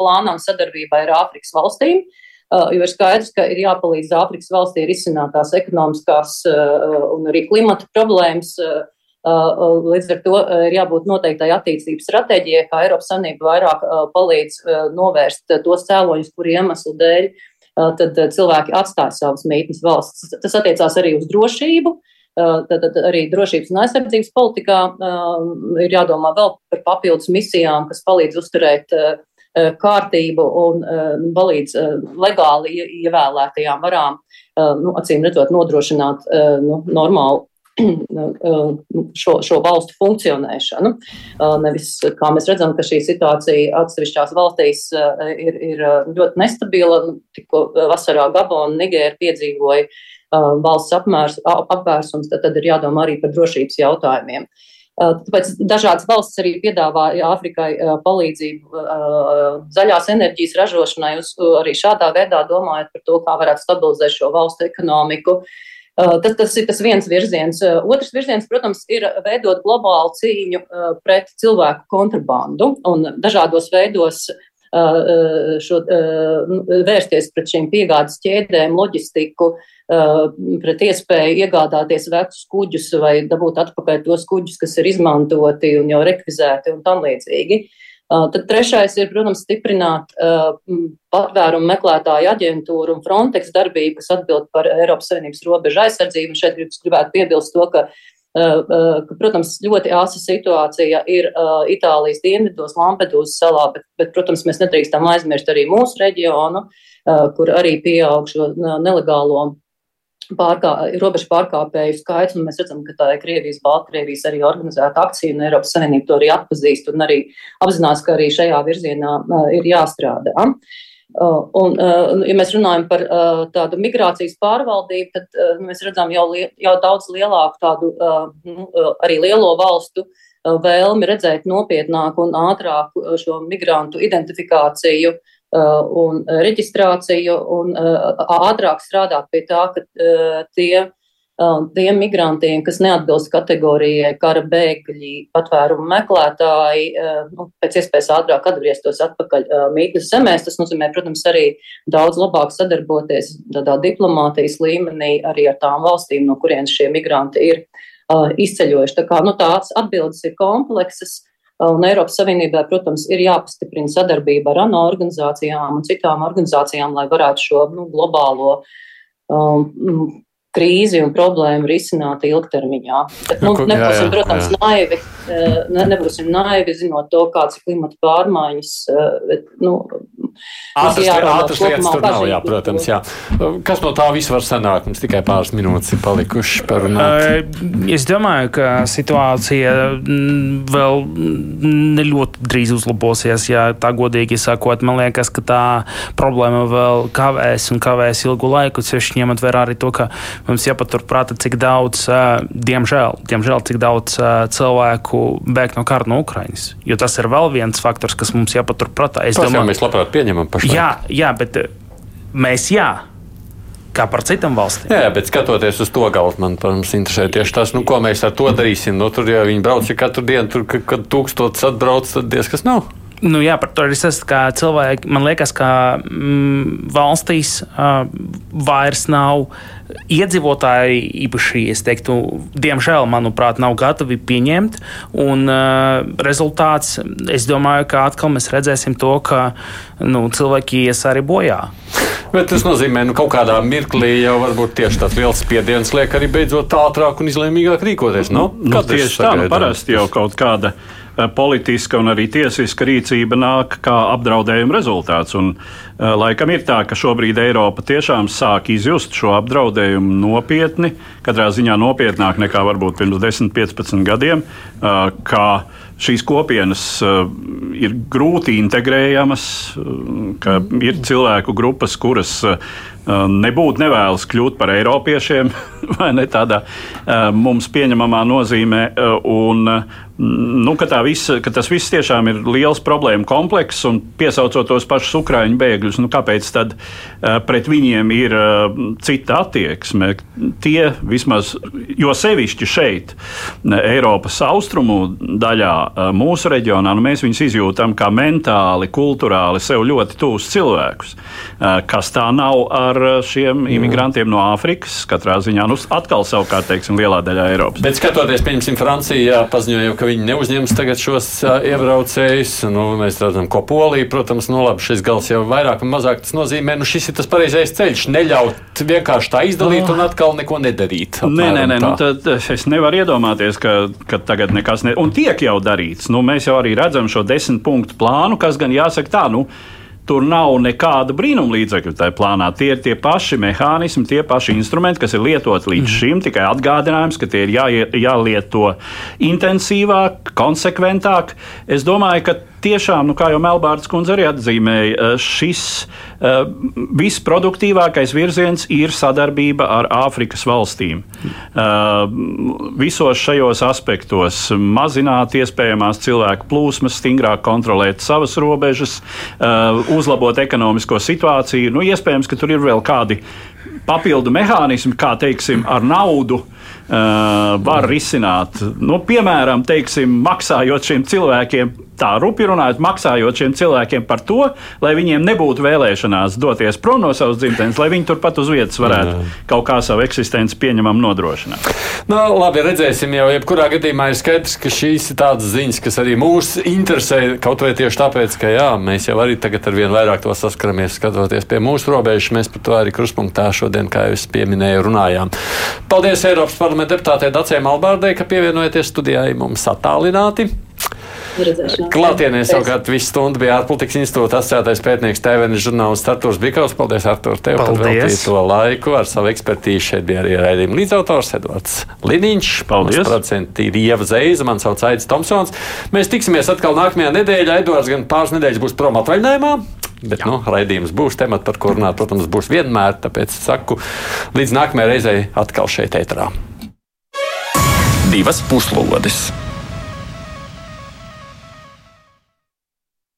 plānam sadarbībai ar Āfrikas valstīm. Jo ir skaidrs, ka ir jāpalīdz Āfrikas valstī risināt tās ekonomiskās un arī klimata problēmas, līdz ar to uh, ir jābūt noteiktai attīstības stratēģijai, kā Eiropas Savienība vairāk uh, palīdz novērst tos cēloņus, kuru iemeslu dēļ tad cilvēki atstāja savas mītnes valsts. Tas attiecās arī uz drošību. Tad, tad arī drošības un aizsardzības politikā ir jādomā vēl par papildus misijām, kas palīdz uzturēt kārtību un palīdz legāli ievēlētajām varām, nu, acīm redzot, nodrošināt nu, normālu *clears throat* šo, šo valstu funkcionēšanu. Uh, nevis, kā mēs redzam, ka šī situācija atsevišķās valstīs uh, ir, ir uh, ļoti nestabila. Nu, tikko vasarā Gabona, Nigēra piedzīvoja valsts apmērs, apvērsums, tad, tad ir jādomā arī par drošības jautājumiem. Tāpēc dažādas valstis arī piedāvā Āfrikai palīdzību zaļās enerģijas ražošanai, arī šādā veidā domājot par to, kā varētu stabilizēt šo valstu ekonomiku. Uh, tas, tas ir tas viens virziens. Uh, otrs virziens, protams, ir veidot globālu cīņu uh, pret cilvēku kontrabandu un dažādos veidos šo, vērsties pret šīm piegādes ķēdēm, loģistiku, pret iespēju iegādāties vecus kuģus vai dabūt atpakaļ tos kuģus, kas ir izmantoti un jau rekvizēti un tam līdzīgi. Uh, Uh, tad trešais ir, protams, stiprināt patvērumu meklētāju aģentūru un Frontex darbību, kas atbild par Eiropas Savienības robežu aizsardzību. Un šeit gribētu piebilst to, ka, ka protams, ļoti āsa situācija ir Itālijas dienvidos, Lampedūzas salā, bet, bet, protams, mēs nedrīkstam aizmirst arī mūsu reģionu, kur arī pieaug šo nelegālo pārkā, robežu pārkāpēju skaits, un mēs redzam, ka tā ir Krievijas, Baltkrievijas arī organizēta akcija, un Eiropas Savienība to arī atpazīst un arī apzinās, ka arī šajā virzienā uh, ir jāstrādā. Un, ja mēs runājam par tādu migrācijas pārvaldību, tad mēs redzam jau, li jau daudz lielāku tādu nu, arī lielo valstu vēlmi redzēt nopietnāku un ātrāku šo migrantu identifikāciju un reģistrāciju un ātrāk strādāt pie tā, ka tie tiem migrantiem, kas neatbilst kategorijai kara bēgļi, patvērumu meklētāji, nu, pēc iespējas ātrāk atgrieztos atpakaļ mītnes zemēs. Tas nozīmē, protams, arī daudz labāk sadarboties tādā diplomātijas līmenī arī ar tām valstīm, no kurienes šie migranti ir izceļojuši. Tā kā nu, tās atbildes ir kompleksas. Un Eiropas Savienībai, protams, ir jāpastiprina sadarbība ar ANO organizācijām un citām organizācijām, lai varētu šo nu, globālo um, krīzi un problēmu risināt ilgtermiņā. Bet, nu, nu nebūsim, protams, jā. naivi, eh, ne, nebūsim naivi, zinot to, kāds ir klimata pārmaiņas. Eh, bet, nu, ātras, ātras lietas tur nav, jā, protams. Jā. Kas no tā viss var sanākt? Mums tikai pāris minūtes ir palikušas par runāt. Es domāju, ka situācija mm, vēl ne ļoti drīz uzlabosies, ja tā godīgi sakot. Man liekas, ka tā problēma vēl kavēs un kavēs ilgu laiku, sevišķi ņemot vērā arī to, ka Mums jāpaturprāta, cik daudz, diemžēl, diemžēl cik daudz cilvēku bēg no kara no Ukrainas. Jo tas ir vēl viens faktors, kas mums jāpaturprātā. Es tas domāju, jau mēs labprāt pieņemam pašlaik. Jā, jā, bet mēs jā kā par citām valstīm. Jā, bet skatoties uz to galvu, man protams, interesē tieši tas, nu, ko mēs ar to darīsim. Nu, tur jau viņi brauc ja katru dienu, tur, kad tūkstotis atbrauc, tad diez kas nav. Nu, jā, par to arī es esmu cilvēki. Man liekas, ka mm, valstīs uh, vairs nav iedzīvotāji īpaši, es teiktu, diemžēl, manuprāt, nav gatavi pieņemt. Un uh, rezultāts, es domāju, ka atkal mēs redzēsim to, ka nu, cilvēki ies arī bojā. Bet tas nozīmē, ka nu, kaut kādā mirklī jau varbūt tieši tāds liels spiediens liek arī beidzot ātrāk un izlēmīgāk rīkoties. Nu, nu, tieši tā, nu, parasti jau kaut kāda politiska un arī tiesiska rīcība nāk kā apdraudējuma rezultāts. Un, uh, laikam ir tā, ka šobrīd Eiropa tiešām sāk izjust šo apdraudējumu nopietni, katrā ziņā nopietnāk nekā varbūt pirms 10, 15 gadiem. Uh, šīs kopienas ir grūti integrējamas, ka ir cilvēku grupas, kuras nebūtu nevēlas kļūt par eiropiešiem, *laughs* vai ne tādā mums pieņemamā nozīmē. Un, nu, ka, visa, ka tas viss tiešām ir liels problēmu komplekss un piesaucot tos pašus ukraiņu bēgļus, nu, kāpēc tad pret viņiem ir cita attieksme? Tie vismaz, jo sevišķi šeit, Eiropas austrumu daļā, mūsu reģionā, nu, mēs viņus izjūtam kā mentāli, kultūrāli sev ļoti tūs cilvēkus, kas tā nav ar šiem imigrantiem no Āfrikas, katrā ziņā, nu, atkal savukārt, teiksim, lielā daļā Eiropas. Bet skatoties, pieņemsim, Francijā paziņoja, ka ka viņi neuzņems tagad šos uh, iebraucējus. Nu, mēs redzam, ko Polija, protams, nu labi, šis gals jau vairāk un mazāk tas nozīmē, nu šis ir tas pareizais ceļš. Neļaut vienkārši tā izdalīt un atkal neko nedarīt. Nē, nē, nē, nu, tad es nevaru iedomāties, ka, ka tagad nekas ne... Un tiek jau darīts. Nu, mēs jau arī redzam šo desmit punktu plānu, kas gan jāsaka tā, nu, Tur nav nekāda brīnuma līdzekļu tajā plānā. Tie ir tie paši mehānismi, tie paši instrumenti, kas ir lietoti līdz mm. šim. Tikai atgādinājums, ka tie ir jā, jālieto intensīvāk, konsekventāk. Es domāju, ka tiešām, nu, kā jau Melbārds kundze arī atzīmēja, eh, šis uh, visproduktīvākais virziens ir sadarbība ar Āfrikas valstīm. Uh, visos šajos aspektos mazināt iespējamās cilvēku plūsmas, stingrāk kontrolēt savas robežas, uh, uzlabot ekonomisko situāciju. Nu, iespējams, ka tur ir vēl kādi papildu mehānismi, kā teiksim, ar naudu uh, var risināt. Nu, piemēram, teiksim, maksājot šiem cilvēkiem tā rupi runājot, maksājot šiem cilvēkiem par to, lai viņiem nebūtu vēlēšanās doties prom no savas dzimtenes, lai viņi turpat uz vietas varētu Jā. kaut kā savu eksistenci pieņemam nodrošināt. Nu, labi, redzēsim, jau jebkurā gadījumā ir skaidrs, ka šīs ir tādas ziņas, kas arī mūs interesē, kaut vai tieši tāpēc, ka jā, mēs jau arī tagad ar vien vairāk to saskaramies, skatoties pie mūsu robežas. Mēs par to arī kruspunktā šodien, kā jau es pieminēju, runājām. Paldies Eiropas parlamenta deputātei Dacē Malbārdei, ka pievienojaties studijai mums attālināti. Klātienē savukārt visu stundu bija ārpolitikas institūta asociētais pētnieks Tēvenis žurnālists Artūrs Bikaus. Paldies, Artūr, tev par veltīto laiku. Ar savu ekspertīzi šeit bija arī raidījuma līdzautors Edvards Liniņš. Paldies. Procenti ir Ieva Zeiza, man sauc Aidis Tomsons. Mēs tiksimies atkal nākamajā nedēļā. Edvards gan pāris nedēļas būs prom atvaļinājumā. Bet Jā. nu, raidījums būs temats, par ko runāt, protams, būs vienmēr. Tāpēc saku līdz nākamajai reizei atkal šeit ēterā. Divas puslodes!